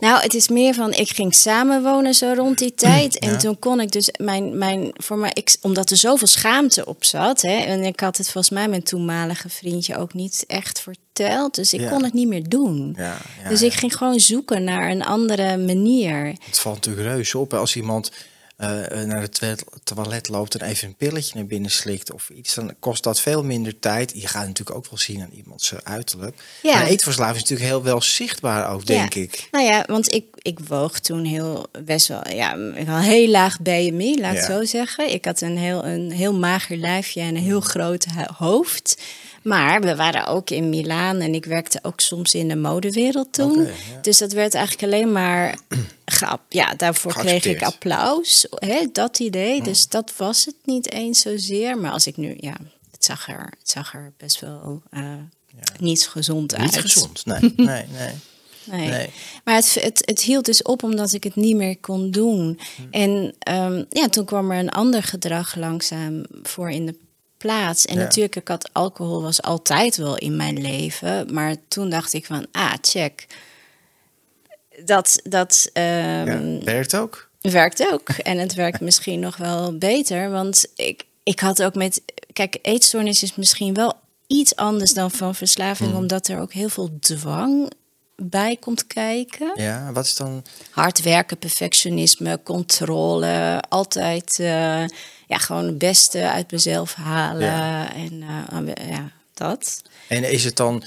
Nou, het is meer van, ik ging samenwonen zo rond die tijd. En Ja. toen kon ik dus mijn, mijn voor mij, ik, omdat er zoveel schaamte op zat. Hè, en ik had het volgens mij mijn toenmalige vriendje ook niet echt verteld. Dus ik Ja. kon het niet meer doen. Ja, dus ik ging gewoon zoeken naar een andere manier. Het valt natuurlijk reuze op hè, als iemand eh, naar het toilet- loopt en even een pilletje naar binnen slikt of iets, dan kost dat veel minder tijd. Je gaat natuurlijk ook wel zien aan iemands eh, uiterlijk. Ja. Maar eetverslaving is natuurlijk heel wel zichtbaar ook, denk Ja. ik. Nou ja, want ik, ik woog toen heel, best wel, ja, ik had heel laag BMI, laat ik Ja. zo zeggen. Ik had een heel, een heel mager lijfje en een heel groot hu- hoofd. Maar we waren ook in Milaan en ik werkte ook soms in de modewereld toen. Ja. Dus dat werd eigenlijk alleen maar, ja, daarvoor kreeg ik applaus. Hè, dat idee, dus dat was het niet eens zozeer. Maar als ik nu, ja, het zag er, het zag er best wel eh, niet gezond uit. Niet gezond, nee, nee, nee. Nee. Nee. Maar het, het, het hield dus op omdat ik het niet meer kon doen. En ehm, ja, toen kwam er een ander gedrag langzaam voor in de plaats. En Ja. natuurlijk, ik had alcohol was altijd wel in mijn leven. Maar toen dacht ik van, ah, check. Dat, dat ehm, Ja, werkt ook. werkt ook. En het werkt misschien nog wel beter. Want ik, ik had ook met. Kijk, eetstoornis is misschien wel iets anders dan van verslaving, Hmm. omdat er ook heel veel dwang bij komt kijken. Ja, wat is dan... Hard werken, perfectionisme, controle. Altijd eh, ja, gewoon het beste uit mezelf halen. Ja. En eh, ja, dat. En is het dan...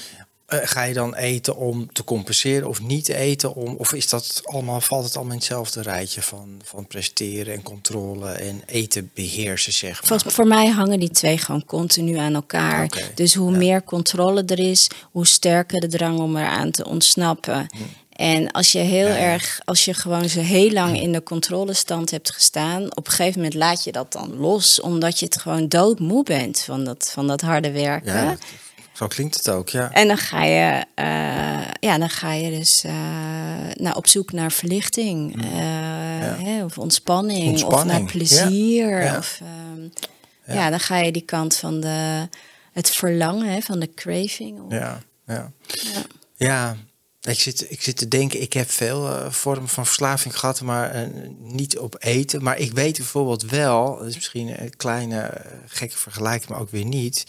eh, ga je dan eten om te compenseren of niet eten om... Of is dat allemaal, valt het allemaal in hetzelfde rijtje van, van presteren en controle en eten beheersen, zeg maar? Volgens, voor mij hangen die twee gewoon continu aan elkaar. Dus hoe meer controle er is, hoe sterker de drang om eraan te ontsnappen. En als je heel ja. erg, als je gewoon zo heel lang in de controlestand hebt gestaan, op een gegeven moment laat je dat dan los, omdat je het gewoon doodmoe bent van dat, van dat harde werken. Ja, zo klinkt het ook, ja. En dan ga je, eh, ja, dan ga je dus eh, nou, op zoek naar verlichting. eh, hè, of ontspanning, of naar plezier. Ja. Of, ehm, ja. dan ga je die kant van de, het verlangen, hè, van de craving. op. Ja, ja. Ja. Ja, ik zit, ik zit te denken, ik heb veel vormen van verslaving gehad, maar niet op eten. Maar ik weet bijvoorbeeld wel, dat is misschien een kleine gekke vergelijking, maar ook weer niet.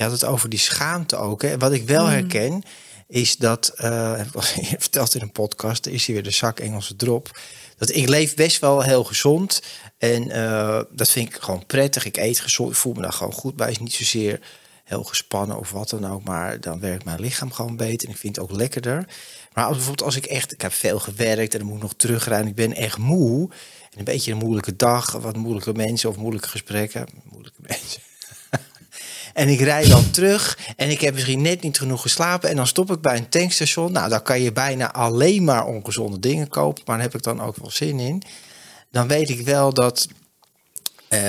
Je had het over die schaamte ook. Hè. Wat ik wel herken, is dat, al eerder verteld in een podcast, is hier weer de zak Engelse drop. Dat ik leef best wel heel gezond. En eh, dat vind ik gewoon prettig. Ik eet gezond, ik voel me daar gewoon goed bij. Is niet zozeer heel gespannen of wat dan ook. Maar dan werkt mijn lichaam gewoon beter. En ik vind het ook lekkerder. Maar als, bijvoorbeeld als ik echt... Ik heb veel gewerkt en dan moet ik nog terugrijden. Ik ben echt moe. En een beetje een moeilijke dag. Wat moeilijke mensen of moeilijke gesprekken. Moeilijke mensen. En ik rijd dan terug en ik heb misschien net niet genoeg geslapen. En dan stop ik bij een tankstation. Nou, daar kan je bijna alleen maar ongezonde dingen kopen. Maar daar heb ik dan ook wel zin in. Dan weet ik wel dat eh,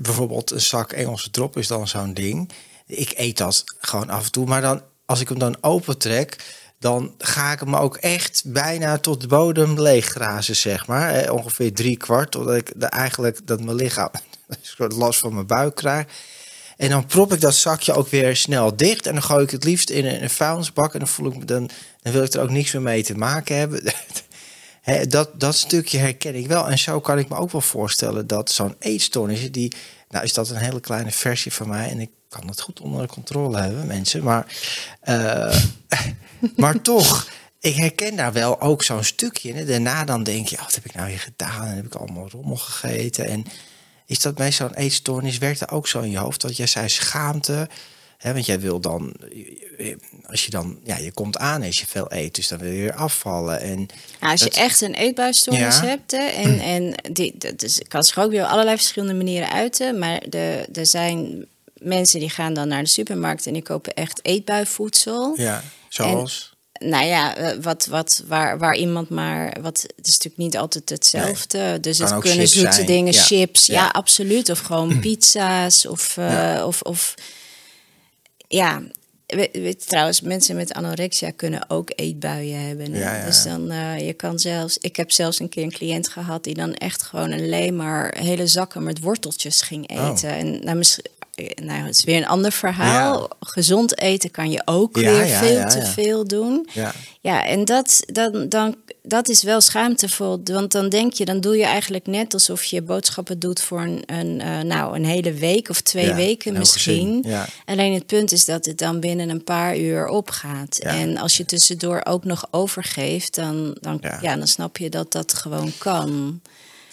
bijvoorbeeld een zak Engelse drop is dan zo'n ding. Ik eet dat gewoon af en toe. Maar dan, als ik hem dan opentrek, dan ga ik hem ook echt bijna tot de bodem leeggrazen, zeg maar. Eh, ongeveer drie kwart, totdat ik de, eigenlijk dat mijn lichaam een soort last van mijn buik krijg. En dan prop ik dat zakje ook weer snel dicht. En dan gooi ik het liefst in een, vuilnisbak. En dan, voel ik me, dan, dan wil ik er ook niks meer mee te maken hebben. Dat, dat stukje herken ik wel. En zo kan ik me ook wel voorstellen dat zo'n eetstoornis... Die, nou is dat een hele kleine versie van mij. En ik kan het goed onder de controle hebben, mensen. Maar, eh, maar toch, ik herken daar wel ook zo'n stukje. in. Daarna dan denk je, oh, wat heb ik nou hier gedaan? En heb ik allemaal rommel gegeten? En is dat bij zo'n eetstoornis, werkt er ook zo in je hoofd? Dat jij zei schaamte... Hè, want jij wil dan, als je dan, ja, je komt aan als je veel eet, dus dan wil je weer afvallen. En Nou, als je dat- echt een eetbuisstoornis Ja. hebt, hè, en, en die, dat is, kan zich ook weer op allerlei verschillende manieren uiten, maar de, er zijn mensen die gaan dan naar de supermarkt en die kopen echt eetbuivoedsel. ja, zoals. Nou ja, eh, wat, wat, waar, waar iemand maar. Wat, het is natuurlijk niet altijd hetzelfde. Dus het kunnen zoete zijn, dingen, ja. chips. Ja. Ja. absoluut. Of gewoon pizza's. Of, eh, Ja. of, of. Ja. Je, trouwens, mensen met anorexia kunnen ook eetbuien hebben. Dus dan, eh, je kan zelfs. Ik heb zelfs een keer een cliënt gehad die dan echt gewoon alleen maar hele zakken met worteltjes ging Oh. eten. En nou, misschien. Nou, het is weer een ander verhaal. Ja. Gezond eten kan je ook Ja, weer ja, veel ja, te ja. veel doen. Ja. Ja, en dat, dan, dan, dat is wel schaamtevol. Want dan denk je, dan doe je eigenlijk net alsof je boodschappen doet voor een, een, eh, nou, een hele week of twee Ja, weken misschien. Alleen het punt is dat het dan binnen een paar uur opgaat. Ja. En als je tussendoor ook nog overgeeft, dan, dan, Ja. ja. dan snap je dat dat gewoon kan.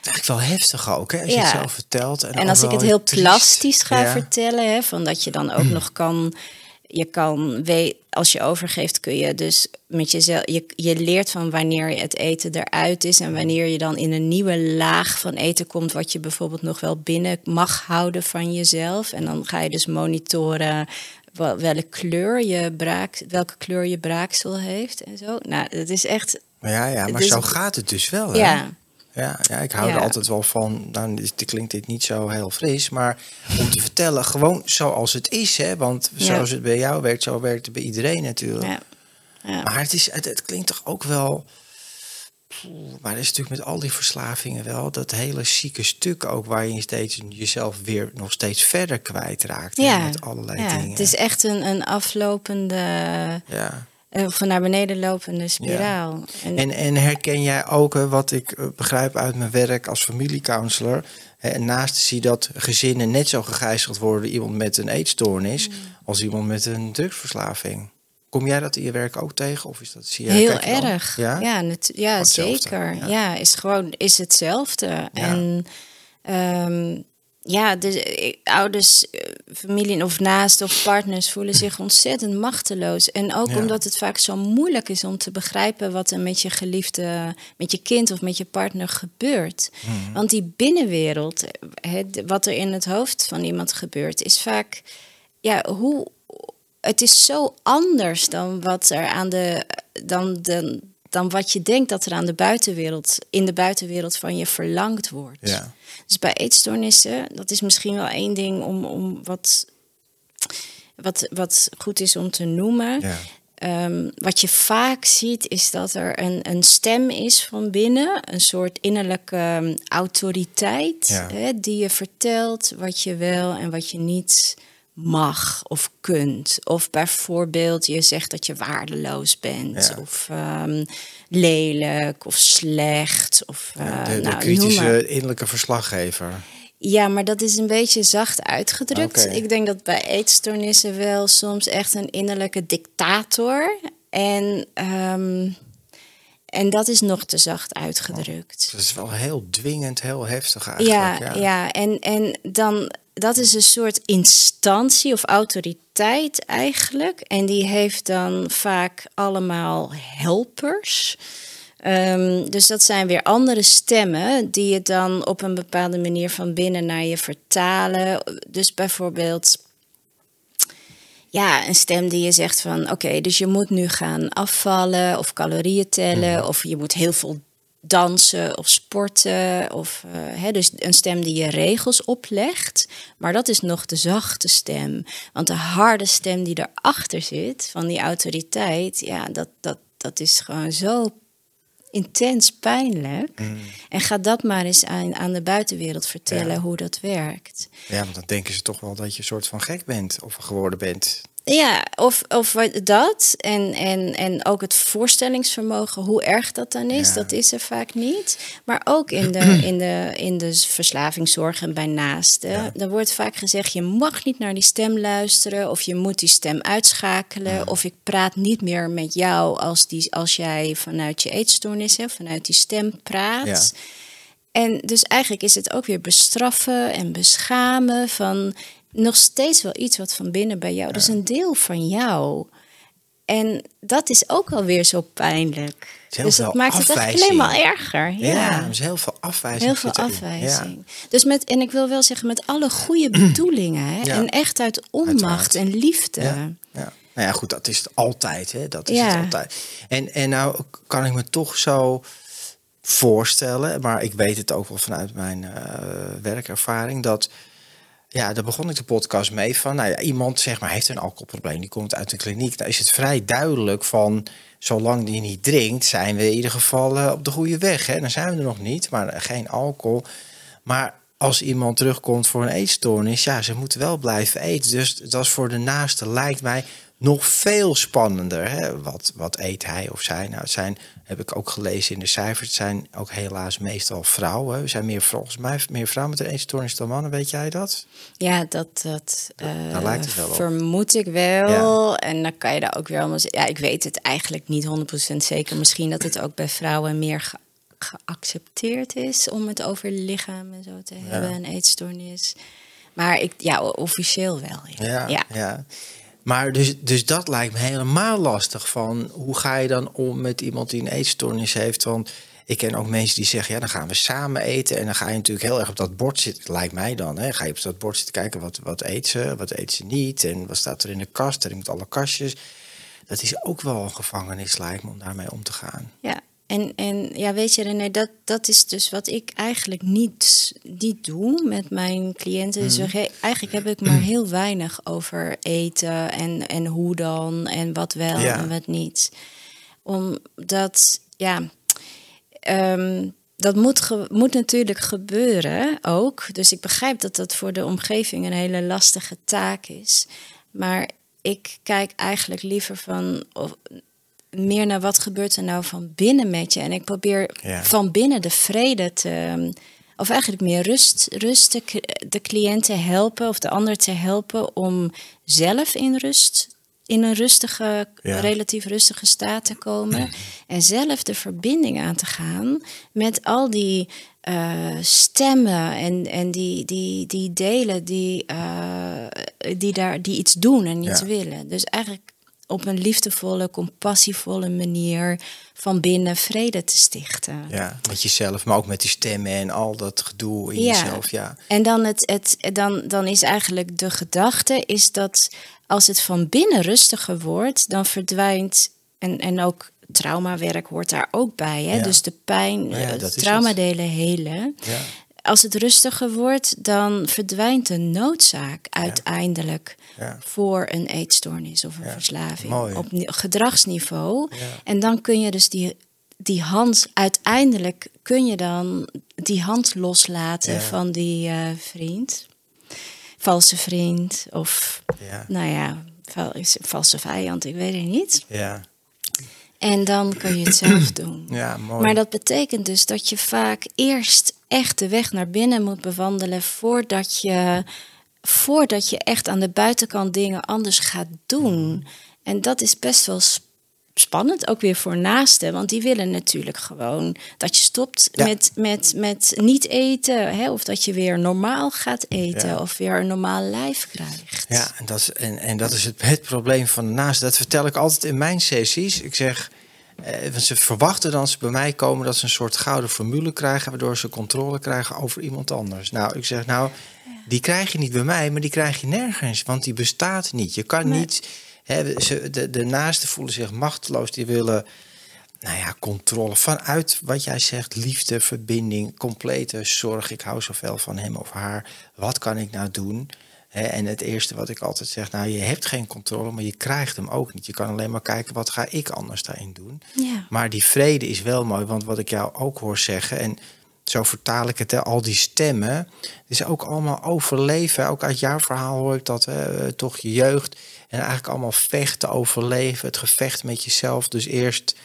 Eigenlijk wel heftig ook, hè, als je het zelf vertelt. En, als ik het heel triest. plastisch ga Ja. vertellen, hè, van dat je dan ook nog kan, je kan, we- als je overgeeft, kun je dus met jezelf, je, je leert van wanneer het eten eruit is en wanneer je dan in een nieuwe laag van eten komt, wat je bijvoorbeeld nog wel binnen mag houden van jezelf. En dan ga je dus monitoren wel- welke kleur je braak, welke kleur je braaksel heeft en zo. Nou, het is echt, Ja, ja, maar Dus- zo gaat het dus wel. Hè? ja. Ja, ja, ik hou Ja. er altijd wel van. Nou, dit klinkt dit niet zo heel fris, maar om te vertellen, gewoon zoals het is, hè? Want Ja. zoals het bij jou werkt, zo werkt het bij iedereen natuurlijk. ja. ja. Maar het, is, het, het klinkt toch ook wel. Maar er is natuurlijk met al die verslavingen wel dat hele zieke stuk ook waar je steeds jezelf weer nog steeds verder kwijtraakt. hè, Ja, met allerlei ja, dingen. het is echt een, een aflopende, ja. Eh, een naar beneden lopende spiraal. En, En, en herken jij ook, hè, wat ik eh, begrijp uit mijn werk als familiecounselor, en naast zie dat gezinnen net zo gegijzeld worden iemand met een eetstoornis Mm. als iemand met een drugsverslaving. Kom jij dat in je werk ook tegen? Of is dat zie jij, Heel je dan- erg. Ja? Ja, ja zeker. ja. Ja. is gewoon is hetzelfde. En ehm, ja, de eh, ouders, eh, familie of naasten of partners voelen zich ontzettend machteloos. En ook Ja. omdat het vaak zo moeilijk is om te begrijpen wat er met je geliefde, met je kind of met je partner gebeurt. Mhm. Want die binnenwereld, eh, wat er in het hoofd van iemand gebeurt, is vaak, ja, hoe het is zo anders dan wat er aan de dan, de, dan wat je denkt dat er aan de buitenwereld in de buitenwereld van je verlangd wordt. Ja. Dus bij eetstoornissen, dat is misschien wel één ding om, om wat, wat, wat goed is om te noemen. Ja. Ehm, wat je vaak ziet is dat er een, een stem is van binnen, een soort innerlijke ehm, autoriteit, Ja. hè, die je vertelt wat je wel en wat je niet mag of kunt. Of bijvoorbeeld je zegt dat je waardeloos bent, Ja. of ehm, lelijk of slecht. Of, eh, de, de nou, kritische innerlijke verslaggever. Ja, maar dat is een beetje zacht uitgedrukt. Ik denk dat bij eetstoornissen wel soms echt een innerlijke dictator. En, ehm, en dat is nog te zacht uitgedrukt. Dat is wel heel dwingend, heel heftig eigenlijk. Ja, ja. En, en dan, dat is een soort instantie of autoriteit eigenlijk. En die heeft dan vaak allemaal helpers. Ehm, dus dat zijn weer andere stemmen die je dan op een bepaalde manier van binnen naar je vertalen. Dus bijvoorbeeld ja, een stem die je zegt van oké, dus je moet nu gaan afvallen of calorieën tellen of je moet heel veel dansen of sporten of eh, hè, dus een stem die je regels oplegt, maar dat is nog de zachte stem, want de harde stem die erachter zit van die autoriteit, ja, dat dat dat is gewoon zo intens pijnlijk. En ga dat maar eens aan, aan de buitenwereld vertellen Ja. hoe dat werkt. Ja, want dan denken ze toch wel dat je een soort van gek bent of geworden bent. Ja, of, of dat. En, en, en ook het voorstellingsvermogen, hoe erg dat dan is, Ja. dat is er vaak niet. Maar ook in de, in de, in de verslavingszorg en bij naasten. Ja. Er wordt vaak gezegd, je mag niet naar die stem luisteren. Of je moet die stem uitschakelen. Of ik praat niet meer met jou als, die, als jij vanuit je eetstoornis, hè, vanuit die stem praat. En dus eigenlijk is het ook weer bestraffen en beschamen van nog steeds wel iets wat van binnen bij jou. Dus een deel van jou. En dat is ook alweer zo pijnlijk. is Dus dat maakt het eigenlijk afwijzing. alleen maar erger. Ja, Ja, er is heel veel afwijzing. heel veel afwijzing. Dus met, en ik wil wel zeggen, met alle goede bedoelingen. Hè? Ja. En echt uit onmacht Uiteraard. en liefde. Ja. Nou ja, goed, dat is het altijd. Hè? Dat is het altijd. En, en nou kan ik me toch zo voorstellen, maar ik weet het ook wel vanuit mijn eh, werkervaring, dat ja, daar begon ik de podcast mee van, nou ja, iemand zeg maar heeft een alcoholprobleem, die komt uit de kliniek. Dan is het vrij duidelijk van, zolang die niet drinkt, zijn we in ieder geval eh, op de goede weg. Hè? Dan zijn we er nog niet, maar eh, geen alcohol. Maar als iemand terugkomt voor een eetstoornis, ja, ze moeten wel blijven eten. Dus dat is voor de naaste, lijkt mij, nog veel spannender. Hè? Wat, wat eet hij of zij? Nou, het zijn, heb ik ook gelezen in de cijfers, het zijn ook helaas meestal vrouwen. Er zijn meer, volgens mij meer vrouwen met een eetstoornis dan mannen, weet jij dat? Ja, dat, dat eh, daar lijkt het wel op. vermoed ik wel. En dan kan je daar ook weer allemaal. Ja, ik weet het eigenlijk niet 100% zeker. Misschien dat het ook bij vrouwen meer ge- geaccepteerd is om het over lichaam en zo te hebben, een eetstoornis. Maar ik, ja, officieel wel. Ja. Ja, ja. Maar dus, dus dat lijkt me helemaal lastig. Van hoe ga je dan om met iemand die een eetstoornis heeft? Want ik ken ook mensen die zeggen, ja, dan gaan we samen eten. En dan ga je natuurlijk heel erg op dat bord zitten, lijkt mij dan. Hè? Ga je op dat bord zitten kijken, wat, wat eet ze, wat eet ze niet? En wat staat er in de kast? Er met alle kastjes. Dat is ook wel een gevangenis, lijkt me, om daarmee om te gaan. Ja. En, en ja, weet je René, dat, dat is dus wat ik eigenlijk niet, niet doe met mijn cliënten. Dus we- eigenlijk heb ik maar heel weinig over eten en, en hoe dan en wat wel Ja. en wat niet. Omdat, ja, ehm, dat moet, moet natuurlijk gebeuren ook. Dus ik begrijp dat dat voor de omgeving een hele lastige taak is. Maar ik kijk eigenlijk liever van of, meer naar wat gebeurt er nou van binnen met je. En ik probeer Ja. van binnen de vrede te. Of eigenlijk meer rust, rust de, c- de cliënt te helpen of de ander te helpen om zelf in rust, in een rustige, Ja. relatief rustige staat te komen. En zelf de verbinding aan te gaan met al die eh, stemmen en, en die, die, die delen die, eh, die, daar, die iets doen en iets Ja. willen. Dus eigenlijk op een liefdevolle, compassievolle manier van binnen vrede te stichten. Ja, met jezelf, maar ook met die stemmen en al dat gedoe in Ja. jezelf. Ja, En dan, het, het, dan, dan is eigenlijk de gedachte is dat als het van binnen rustiger wordt, dan verdwijnt en, en ook traumawerk hoort daar ook bij. Hè? Ja. Dus de pijn, Ja, eh, traumadelen helen. Als het rustiger wordt, dan verdwijnt de noodzaak uiteindelijk Ja. voor een eetstoornis of een Ja, verslaving mooi. op ni- gedragsniveau. En dan kun je dus die, die hand, uiteindelijk kun je dan die hand loslaten van die eh, vriend, valse vriend of nou ja, val- valse vijand, ik weet het niet. Ja. En dan kun je het zelf doen. ja, mooi. Maar dat betekent dus dat je vaak eerst echt de weg naar binnen moet bewandelen voordat je, voordat je echt aan de buitenkant dingen anders gaat doen. En dat is best wel sp- spannend, ook weer voor naasten, want die willen natuurlijk gewoon dat je stopt Ja. met, met, met niet eten, hè, of dat je weer normaal gaat eten Ja. of weer een normaal lijf krijgt. Ja, en dat is, en, en dat is het, het probleem van de naast. Dat vertel ik altijd in mijn sessies. Ik zeg, eh, ze verwachten dan ze bij mij komen dat ze een soort gouden formule krijgen, waardoor ze controle krijgen over iemand anders. Nou, ik zeg, nou, die krijg je niet bij mij, maar die krijg je nergens, want die bestaat niet. Je kan Nee. niet, hè, ze, de, de naasten voelen zich machteloos, die willen nou ja, controle vanuit wat jij zegt, liefde, verbinding, complete zorg. Ik hou zoveel van hem of haar. Wat kan ik nou doen? En het eerste wat ik altijd zeg, nou je hebt geen controle, maar je krijgt hem ook niet. Je kan alleen maar kijken, wat ga ik anders daarin doen? Ja. Maar die vrede is wel mooi, want wat ik jou ook hoor zeggen, en zo vertaal ik het, hè, al die stemmen, het is ook allemaal overleven. Ook uit jouw verhaal hoor ik dat, hè, toch je jeugd, en eigenlijk allemaal vechten, overleven, het gevecht met jezelf. Dus eerst,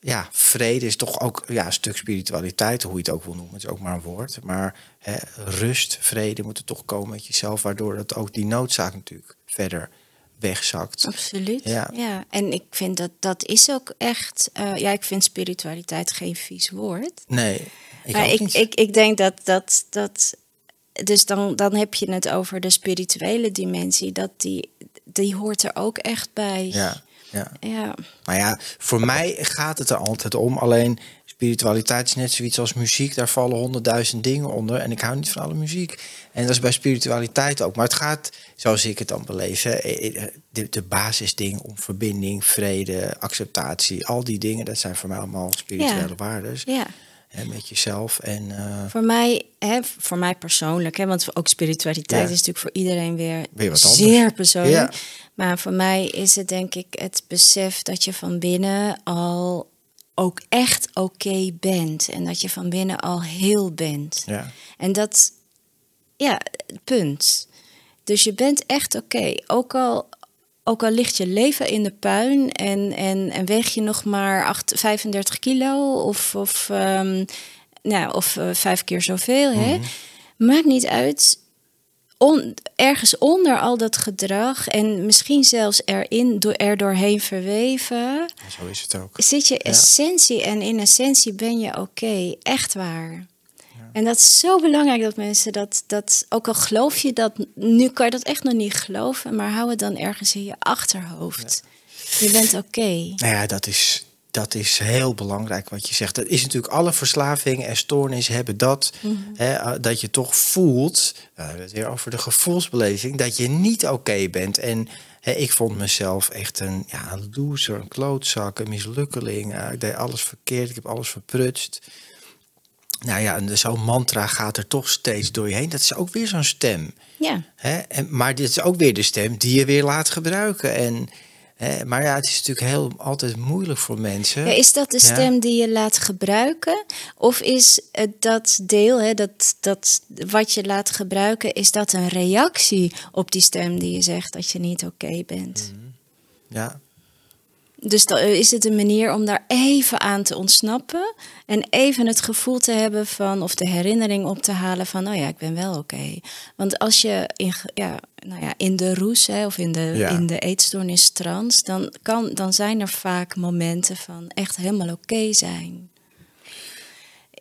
ja, vrede is toch ook ja, een stuk spiritualiteit, hoe je het ook wil noemen, het is ook maar een woord. Maar hè, rust, vrede moet er toch komen met jezelf, waardoor dat ook die noodzaak natuurlijk verder wegzakt. Absoluut. Ja. Ja. en ik vind dat dat is ook echt. eh, ja, ik vind spiritualiteit geen vies woord. Nee, ik maar ik, ik, ik denk dat dat. dat dus dan, dan heb je het over de spirituele dimensie. Dat die, die hoort er ook echt bij. ja, ja. ja. Maar ja, voor mij gaat het er altijd om. Alleen spiritualiteit is net zoiets als muziek. Daar vallen honderdduizend dingen onder. En ik hou niet van alle muziek. En dat is bij spiritualiteit ook. Maar het gaat, zoals ik het dan beleef, hè, de, de basisdingen om verbinding, vrede, acceptatie. Al die dingen, dat zijn voor mij allemaal spirituele Ja. waardes. ja. En met jezelf. En eh, Voor mij, hè, voor mij persoonlijk, hè, want ook spiritualiteit Ja. is natuurlijk voor iedereen weer, Weer zeer persoonlijk. Ja. Maar voor mij is het denk ik het besef dat je van binnen al ook echt oké bent. En dat je van binnen al heel bent. ja, En dat, ja, punt. Dus je bent echt oké. Ook, al, ook al ligt je leven in de puin en, en, en weeg je nog maar 8, 35 kilo of, of, ehm, nou, of eh, vijf keer zoveel. Hè? Maakt niet uit. On, ergens onder al dat gedrag en misschien zelfs erin, door, er doorheen verweven, zo is het ook. zit je essentie en in essentie ben je oké, echt waar. En dat is zo belangrijk dat mensen dat, dat, ook al geloof je dat, nu kan je dat echt nog niet geloven, maar hou het dan ergens in je achterhoofd. Je bent oké. Nou ja, dat is, dat is heel belangrijk wat je zegt. Dat is natuurlijk alle verslavingen en stoornissen hebben dat. Hè, eh, dat je toch voelt, het weer over de gevoelsbeleving, dat je niet oké bent. En Hè, ik vond mezelf echt een, ja, een loser, een klootzak, een mislukkeling. Eh, ik deed alles verkeerd, ik heb alles verprutst. Nou ja, zo'n mantra gaat er toch steeds door je heen. Dat is ook weer zo'n stem. Ja. Hè? En, maar dit is ook weer de stem die je weer laat gebruiken. En, hè, maar ja, het is natuurlijk heel, altijd moeilijk voor mensen. Ja, is dat de Ja. stem die je laat gebruiken? Of is het dat deel, hè, dat, dat wat je laat gebruiken, is dat een reactie op die stem die je zegt dat je niet oké bent? Ja, Dus dan is het een manier om daar even aan te ontsnappen en even het gevoel te hebben van, of de herinnering op te halen van, oh ja, ik ben wel oké. Want als je in, ja, nou ja, in de roes hè, of in de, Ja. in de eetstoornis trans, dan, kan, dan zijn er vaak momenten van echt helemaal oké zijn.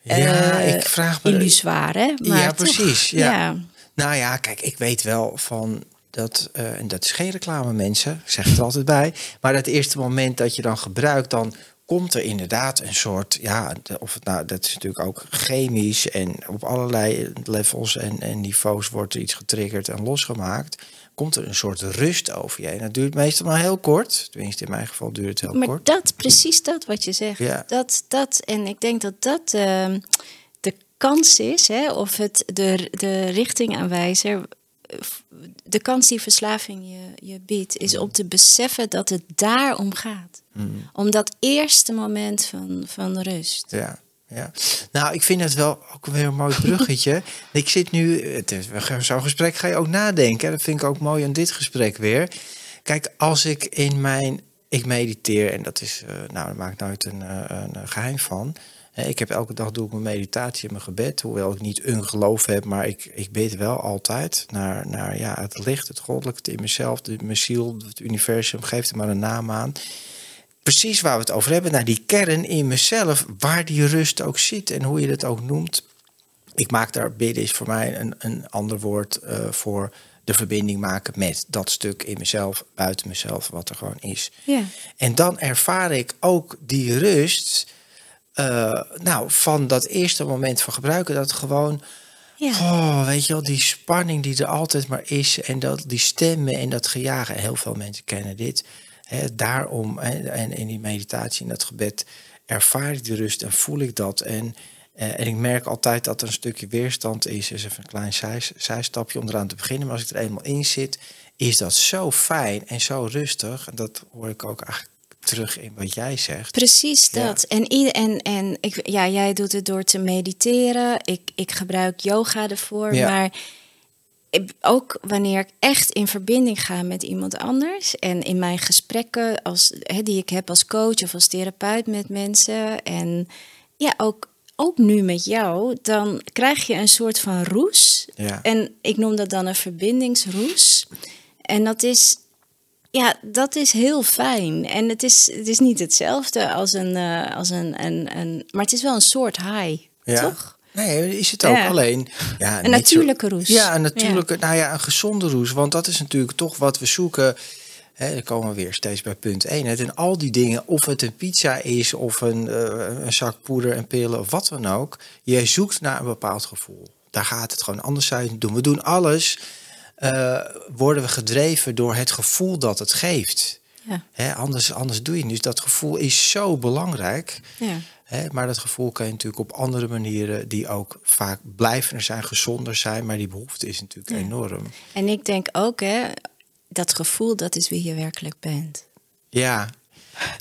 ja Eh, ik vraag me... Illusoire, hè? Maar ja, toch, precies. Ja. ja. Nou ja, kijk, ik weet wel van dat, eh, en dat is geen reclame mensen, ik zeg het er altijd bij, maar dat eerste moment dat je dan gebruikt, dan komt er inderdaad een soort, ja, of het nou, dat is natuurlijk ook chemisch en op allerlei levels en, en niveaus wordt er iets getriggerd en losgemaakt. Komt er een soort rust over je heen. Dat duurt meestal maar heel kort. Tenminste, in mijn geval duurt het heel Maar kort. dat, precies dat wat je zegt. Ja. Dat, dat, en ik denk dat dat ehm, de kans is, hè, of het de, de richtingaanwijzer, de kans die verslaving je, je biedt, is om te beseffen dat het daarom gaat. Mm. Om dat eerste moment van, van rust. Ja, ja. Nou, ik vind het wel ook weer een mooi bruggetje. ik zit nu, zo'n gesprek ga je ook nadenken. Dat vind ik ook mooi aan dit gesprek weer. Kijk, als ik in mijn, ik mediteer en dat is, eh, nou, daar maak ik nooit een, eh, een geheim van. Eh, Ik heb elke dag doe ik mijn meditatie en mijn gebed, hoewel ik niet een geloof heb, maar ik, ik bid wel altijd naar, naar ja, het licht, het goddelijke in mezelf, de, mijn ziel, het universum, geeft er maar een naam aan precies waar we het over hebben, naar die kern in mezelf, waar die rust ook zit en hoe je dat ook noemt. Ik maak daar bidden is voor mij een, een ander woord eh, voor de verbinding maken met dat stuk in mezelf, buiten mezelf, wat er gewoon is. Ja. En dan ervaar ik ook die rust, eh, nou, van dat eerste moment van gebruiken, dat gewoon Ja. Oh, weet je wel, die spanning die er altijd maar is. En dat, die stemmen en dat gejagen. Heel veel mensen kennen dit. Hè, daarom, en in die meditatie, in dat gebed, ervaar ik die rust en voel ik dat. En, eh, en ik merk altijd dat er een stukje weerstand is. is even een klein zij, zijstapje om eraan te beginnen. Maar als ik er eenmaal in zit, is dat zo fijn en zo rustig. En dat hoor ik ook eigenlijk terug in wat jij zegt. Precies Ja. dat. En, en, en ik, ja, jij doet het door te mediteren. Ik, ik gebruik yoga ervoor. Ja. Maar ook wanneer ik echt in verbinding ga met iemand anders. En in mijn gesprekken als, hè, die ik heb als coach of als therapeut met mensen. En ja, ook, ook nu met jou. Dan krijg je een soort van roes. Ja. En ik noem dat dan een verbindingsroes. En dat is ja, dat is heel fijn. En het is, het is niet hetzelfde als een, eh, als een, een, een. Maar het is wel een soort high, Ja. toch? Nee, is het ook Ja. alleen. Ja, Een zo- natuurlijke roes. Ja, een natuurlijke, nou ja, een gezonde roes. Want dat is natuurlijk toch wat we zoeken. Hè, dan komen we weer steeds bij punt 1. Het en al die dingen, of het een pizza is, of een, eh, een zak poeder en pillen, of wat dan ook. Je zoekt naar een bepaald gevoel. Daar gaat het gewoon. Anders niet doen. We doen alles, eh, worden we gedreven door het gevoel dat het geeft. Ja. Hè, anders, anders doe je het niet. Dus dat gevoel is zo belangrijk. Ja. Hè, maar dat gevoel kan je natuurlijk op andere manieren, die ook vaak blijvender zijn, gezonder zijn. Maar die behoefte is natuurlijk Ja. enorm. En ik denk ook, hè, dat gevoel, dat is wie je werkelijk bent. Ja,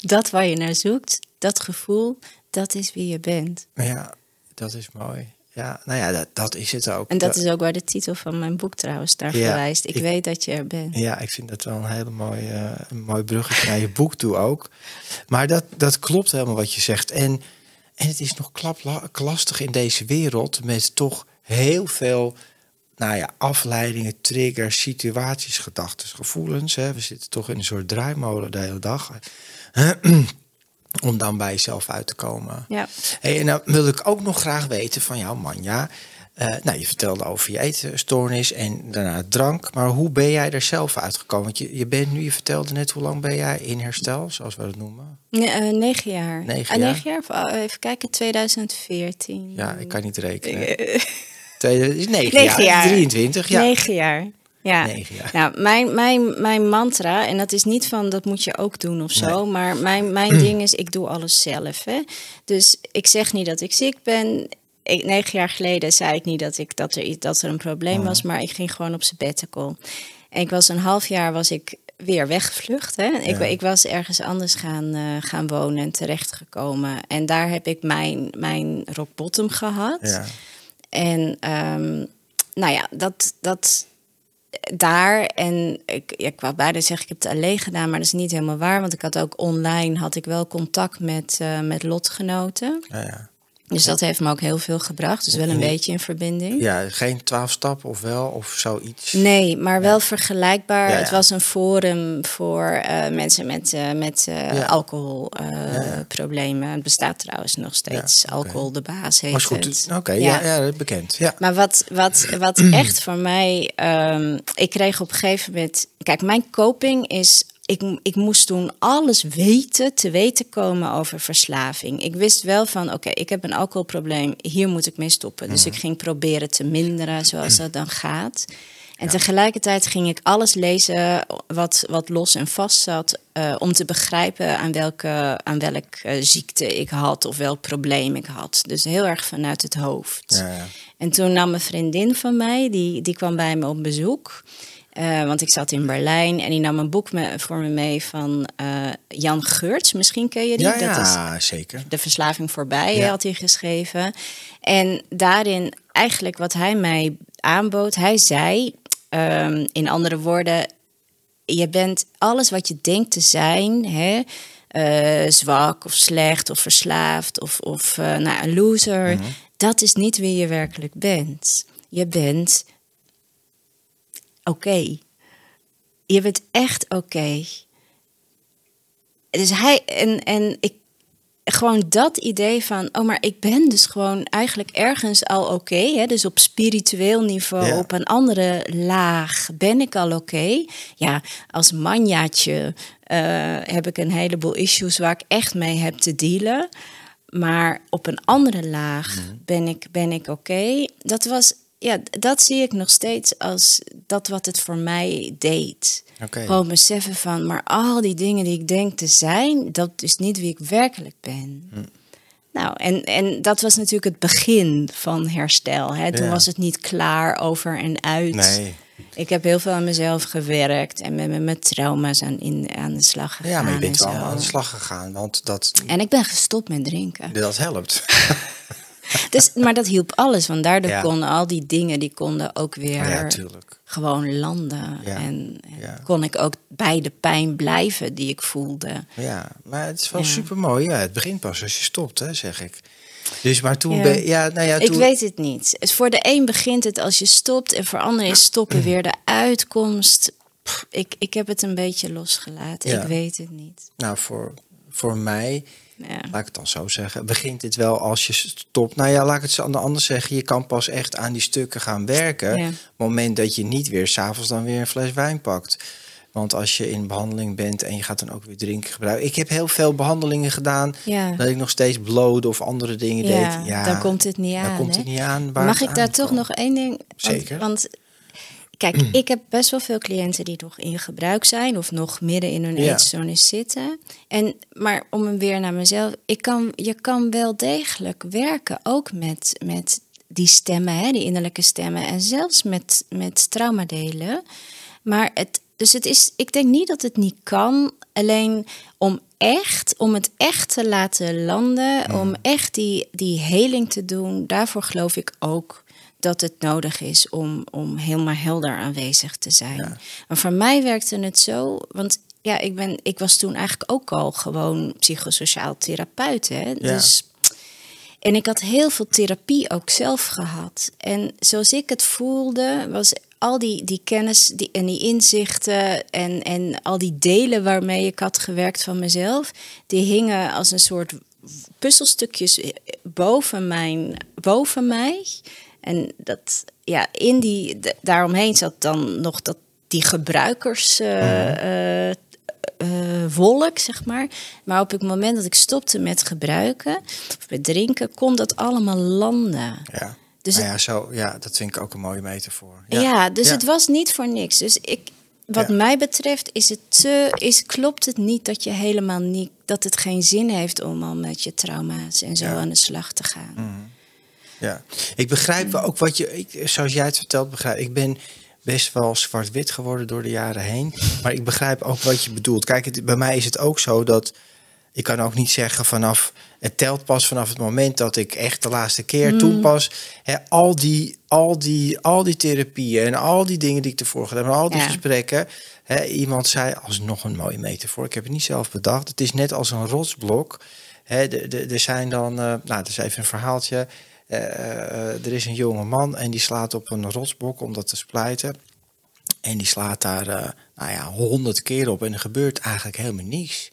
Dat waar je naar zoekt, dat gevoel, dat is wie je bent. ja, dat is mooi. Ja, nou ja, dat, dat is het ook. En dat is ook waar de titel van mijn boek trouwens naar Ja, verwijst. Ik, ik- weet dat je er bent. Ja, ik vind dat wel een hele mooie, eh, een mooi bruggetje naar je boek toe ook. Maar dat, dat klopt helemaal wat je zegt. En, en het is nog lastig in deze wereld met toch heel veel nou ja, afleidingen, triggers, situaties, gedachten, gevoelens. Hè. We zitten toch in een soort draaimolen de hele dag. Om dan bij jezelf uit te komen. Ja. Hey, en dan wil ik ook nog graag weten van jou, Manja. Eh, nou, je vertelde over je eetstoornis en daarna drank. Maar hoe ben jij er zelf uitgekomen? Want je, je bent nu, je vertelde net, hoe lang ben jij in herstel, zoals we dat noemen? Nee, eh, negen jaar. Negen Ah, jaar? negen jaar? Oh, even kijken, 2014. Ja, ik kan niet rekenen. Eh, is negen, Negen jaar, jaar. 23, ja. Negen jaar. Ja, Negen nou, mijn, mijn, mijn mantra, en dat is niet van dat moet je ook doen of zo, maar mijn, mijn ding is, ik doe alles zelf. Hè? Dus ik zeg niet dat ik ziek ben. Ik, negen jaar geleden zei ik niet dat, ik, dat, er, dat er een probleem was, maar ik ging gewoon op sabbatical. En ik was een half jaar was ik weer weggevlucht. Hè? Ik, Ja. ik was ergens anders gaan, eh, gaan wonen en terechtgekomen. En daar heb ik mijn, mijn rock bottom gehad. Ja. En ehm, nou ja, dat, dat daar en ik, ja, ik wou bijna zeggen, ik heb het alleen gedaan, maar dat is niet helemaal waar, want ik had ook online had ik wel contact met, eh, met lotgenoten. Ja, ja. Dus dat heeft me ook heel veel gebracht. Dus wel een Nee. beetje in verbinding. ja, geen twaalf stappen of wel, of zoiets. Nee, maar wel vergelijkbaar. Ja. Het was een forum voor eh, mensen met, eh met eh, alcoholproblemen. Het bestaat trouwens nog steeds. Alcohol de baas heet Maar goed. Oké, ja. Ja, bekend. Ja. Maar wat, wat, wat echt voor mij. ehm, ik kreeg op een gegeven moment. Kijk, mijn coping is. Ik, ik moest toen alles weten, te weten komen over verslaving. Ik wist wel van, oké, ik heb een alcoholprobleem, hier moet ik mee stoppen. Dus ik ging proberen te minderen, zoals dat dan gaat. En tegelijkertijd ging ik alles lezen wat, wat los en vast zat, eh, om te begrijpen aan welke, aan welk eh, ziekte ik had of welk probleem ik had. Dus heel erg vanuit het hoofd. Ja, ja. En toen nam een vriendin van mij, die, die kwam bij me op bezoek. Eh, want ik zat in Berlijn en die nam een boek me, voor me mee van eh, Jan Geurts. Misschien ken je die. Ja, Dat is ja, zeker. De Verslaving Voorbij Ja. had hij geschreven. En daarin eigenlijk wat hij mij aanbood. Hij zei, ehm, in andere woorden, je bent alles wat je denkt te zijn, hè, eh, zwak of slecht of verslaafd of, of nou, een loser, Mhm. dat is niet wie je werkelijk bent. Je bent oké. Je bent echt oké. Dus hij en, en ik gewoon dat idee van, oh, maar ik ben dus gewoon eigenlijk ergens al oké. hè dus op spiritueel niveau, Ja. op een andere laag ben ik al oké. Ja, als manjaatje eh, heb ik een heleboel issues waar ik echt mee heb te dealen. Maar op een andere laag Mhm. ben ik, ben ik oké. Dat was, ja, dat zie ik nog steeds als dat wat het voor mij deed. Oké. Gewoon beseffen van, maar al die dingen die ik denk te zijn, dat is niet wie ik werkelijk ben. Hm. Nou, en, en dat was natuurlijk het begin van herstel. Hè? Toen Ja. was het niet klaar over en uit. Nee. Ik heb heel veel aan mezelf gewerkt en met met mijn trauma's aan, in, aan de slag gegaan. Ja, maar je bent wel aan de slag gegaan, want dat, En ik ben gestopt met drinken. dat helpt. Dus, maar dat hielp alles, want daardoor Ja. konden al die dingen die konden ook weer Ja, tuurlijk. gewoon landen. Ja. En, kon ik ook bij de pijn blijven die ik voelde. Ja, maar het is wel super mooi. Ja, het begint pas als je stopt, hè, zeg ik. Dus maar toen Ja. ben ja, nou ja, Ik toen, weet het niet. Voor de een begint het als je stopt en voor anderen is stoppen weer de uitkomst. Pff, ik, ik heb het een beetje losgelaten. Ja. Ik weet het niet. nou voor, voor mij, Ja. laat ik het dan zo zeggen, begint het wel als je stopt. Nou ja, laat ik het zo aan de ander zeggen. Je kan pas echt aan die stukken gaan werken. Ja. Op het moment dat je niet weer s'avonds dan weer een fles wijn pakt. Want als je in behandeling bent en je gaat dan ook weer drinken gebruiken. Ik heb heel veel behandelingen gedaan. Ja. Dat ik nog steeds blode of andere dingen Ja, deed. Ja, dan komt het niet dan aan, komt hè? het niet aan. Mag ik daar toch nog één ding? Want- Zeker. Want, kijk, ik heb best wel veel cliënten die nog in gebruik zijn of nog midden in hun Ja. eetstoornis zitten. En, maar om hem weer naar mezelf, ik kan, je kan wel degelijk werken, ook met, met die stemmen, hè, die innerlijke stemmen, en zelfs met, met traumadelen. Maar het, dus het is, ik denk niet dat het niet kan, alleen om echt, om het echt te laten landen, om echt die, die heling te doen, daarvoor geloof ik ook dat het nodig is om, om helemaal helder aanwezig te zijn. Maar voor mij werkte het zo, want ja, ik, ben, ik was toen eigenlijk ook al gewoon psychosociaal therapeut. Hè? Dus en ik had heel veel therapie ook zelf gehad. En zoals ik het voelde, was al die, die kennis die, en die inzichten en, en al die delen waarmee ik had gewerkt van mezelf, die hingen als een soort puzzelstukjes boven, mijn, boven mij. En dat, ja, in die, daaromheen zat dan nog dat, die gebruikers. eh, eh, eh, wolk, zeg maar. Maar op het moment dat ik stopte met gebruiken, of met drinken, kon dat allemaal landen. Ja. Dus nou ja, zo, ja, dat vind ik ook een mooie metafoor. ja, dus Ja. het was niet voor niks. Dus ik, wat Ja. mij betreft is het te, is, klopt het niet dat je helemaal niet, dat het geen zin heeft om al met je trauma's en zo aan de slag te gaan. Ja, ik begrijp wel ook wat je, ik, zoals jij het vertelt, begrijp ik ben best wel zwart-wit geworden door de jaren heen. Maar ik begrijp ook wat je bedoelt. Kijk, het, bij mij is het ook zo dat ik kan ook niet zeggen vanaf, het telt pas vanaf het moment dat ik echt de laatste keer toen pas, hè, al, die, al, die, al die therapieën en al die dingen die ik ervoor gedaan heb, al die Ja. gesprekken. Hè, iemand zei, alsnog een mooie metafoor, ik heb het niet zelf bedacht. Het is net als een rotsblok. Hè, de- de- er zijn dan, eh, nou, dat is even een verhaaltje. Eh, eh, er is een jonge man en die slaat op een rotsblok om dat te splijten. En die slaat daar, eh, nou ja, honderd keer op en er gebeurt eigenlijk helemaal niets.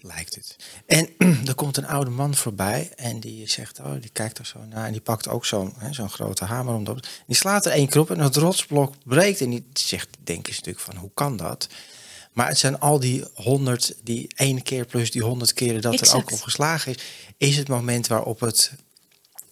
Lijkt het. En er komt een oude man voorbij en die zegt, oh, die kijkt er zo naar en die pakt ook zo'n zo'n grote hamer om dat. Die slaat er één keer op en het rotsblok breekt en die zegt, denk eens natuurlijk van, hoe kan dat? Maar het zijn al die honderd, die ene keer plus die honderd keren dat er ook op geslagen is, is het moment waarop het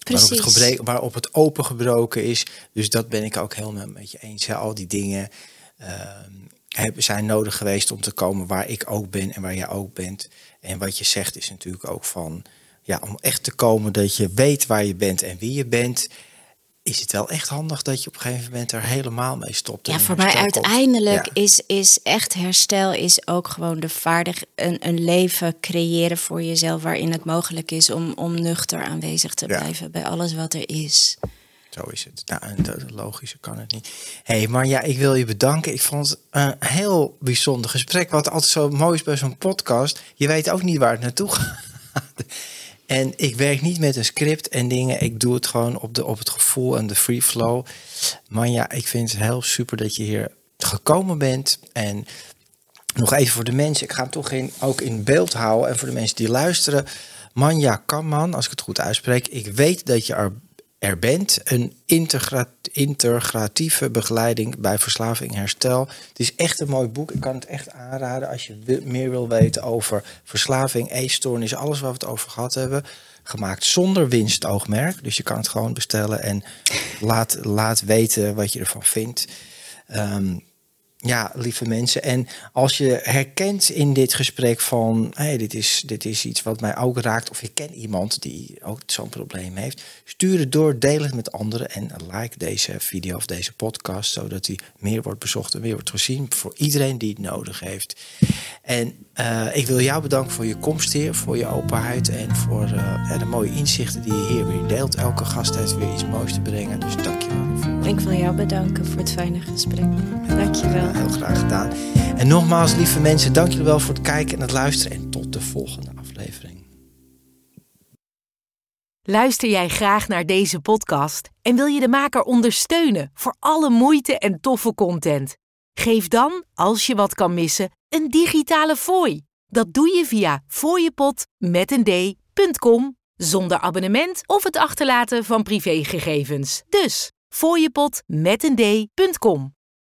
Waarop het, Precies. gebrek, waarop het opengebroken is. Dus dat ben ik ook helemaal met je eens. Hè. Al die dingen ehm, hebben, zijn nodig geweest om te komen waar ik ook ben en waar jij ook bent. En wat je zegt is natuurlijk ook van... Ja, om echt te komen dat je weet waar je bent en wie je bent... is het wel echt handig dat je op een gegeven moment er helemaal mee stopt. Ja, voor mij uiteindelijk Ja. is, is echt herstel is ook gewoon de vaardig een, een leven creëren voor jezelf waarin het mogelijk is om, om nuchter aanwezig te Ja. blijven bij alles wat er is. Zo is het. Nou, en kan het niet. Hé, hey, maar ja, ik wil je bedanken. Ik vond het een heel bijzonder gesprek. Wat altijd zo mooi is bij zo'n podcast. Je weet ook niet waar het naartoe gaat. En ik werk niet met een script en dingen. Ik doe het gewoon op, de, op het gevoel en de free flow. Maar ja, ik vind het heel super dat je hier gekomen bent. En nog even voor de mensen. Ik ga hem toch in, ook in beeld houden. En voor de mensen die luisteren. Manja Kamman, als ik het goed uitspreek. Ik weet dat je er, er bent. Een integra integratieve begeleiding bij verslaving herstel. Het is echt een mooi boek. Ik kan het echt aanraden als je meer wil weten over verslaving, eetstoornis. Alles waar we het over gehad hebben. Gemaakt zonder winstoogmerk. Dus je kan het gewoon bestellen en laat, laat weten wat je ervan vindt. Ehm, ja, lieve mensen. En als je herkent in dit gesprek van... Hey, dit, is, dit is iets wat mij ook raakt... of je kent iemand die ook zo'n probleem heeft... stuur het door, deel het met anderen... en like deze video of deze podcast... zodat die meer wordt bezocht en meer wordt gezien... voor iedereen die het nodig heeft. En eh, ik wil jou bedanken voor je komst hier... voor je openheid en voor eh, de mooie inzichten die je hier weer deelt. Elke gast heeft weer iets moois te brengen. Dus dank je wel. Ik wil jou bedanken voor het fijne gesprek. Dank je wel. Heel graag gedaan. En nogmaals, lieve mensen, dank jullie wel voor het kijken en het luisteren. En tot de volgende aflevering. Luister jij graag naar deze podcast en wil je de maker ondersteunen voor alle moeite en toffe content? Geef dan, als je wat kan missen, een digitale fooi. Dat doe je via fooiepot zonder abonnement of het achterlaten van privégegevens. Dus fooiepot.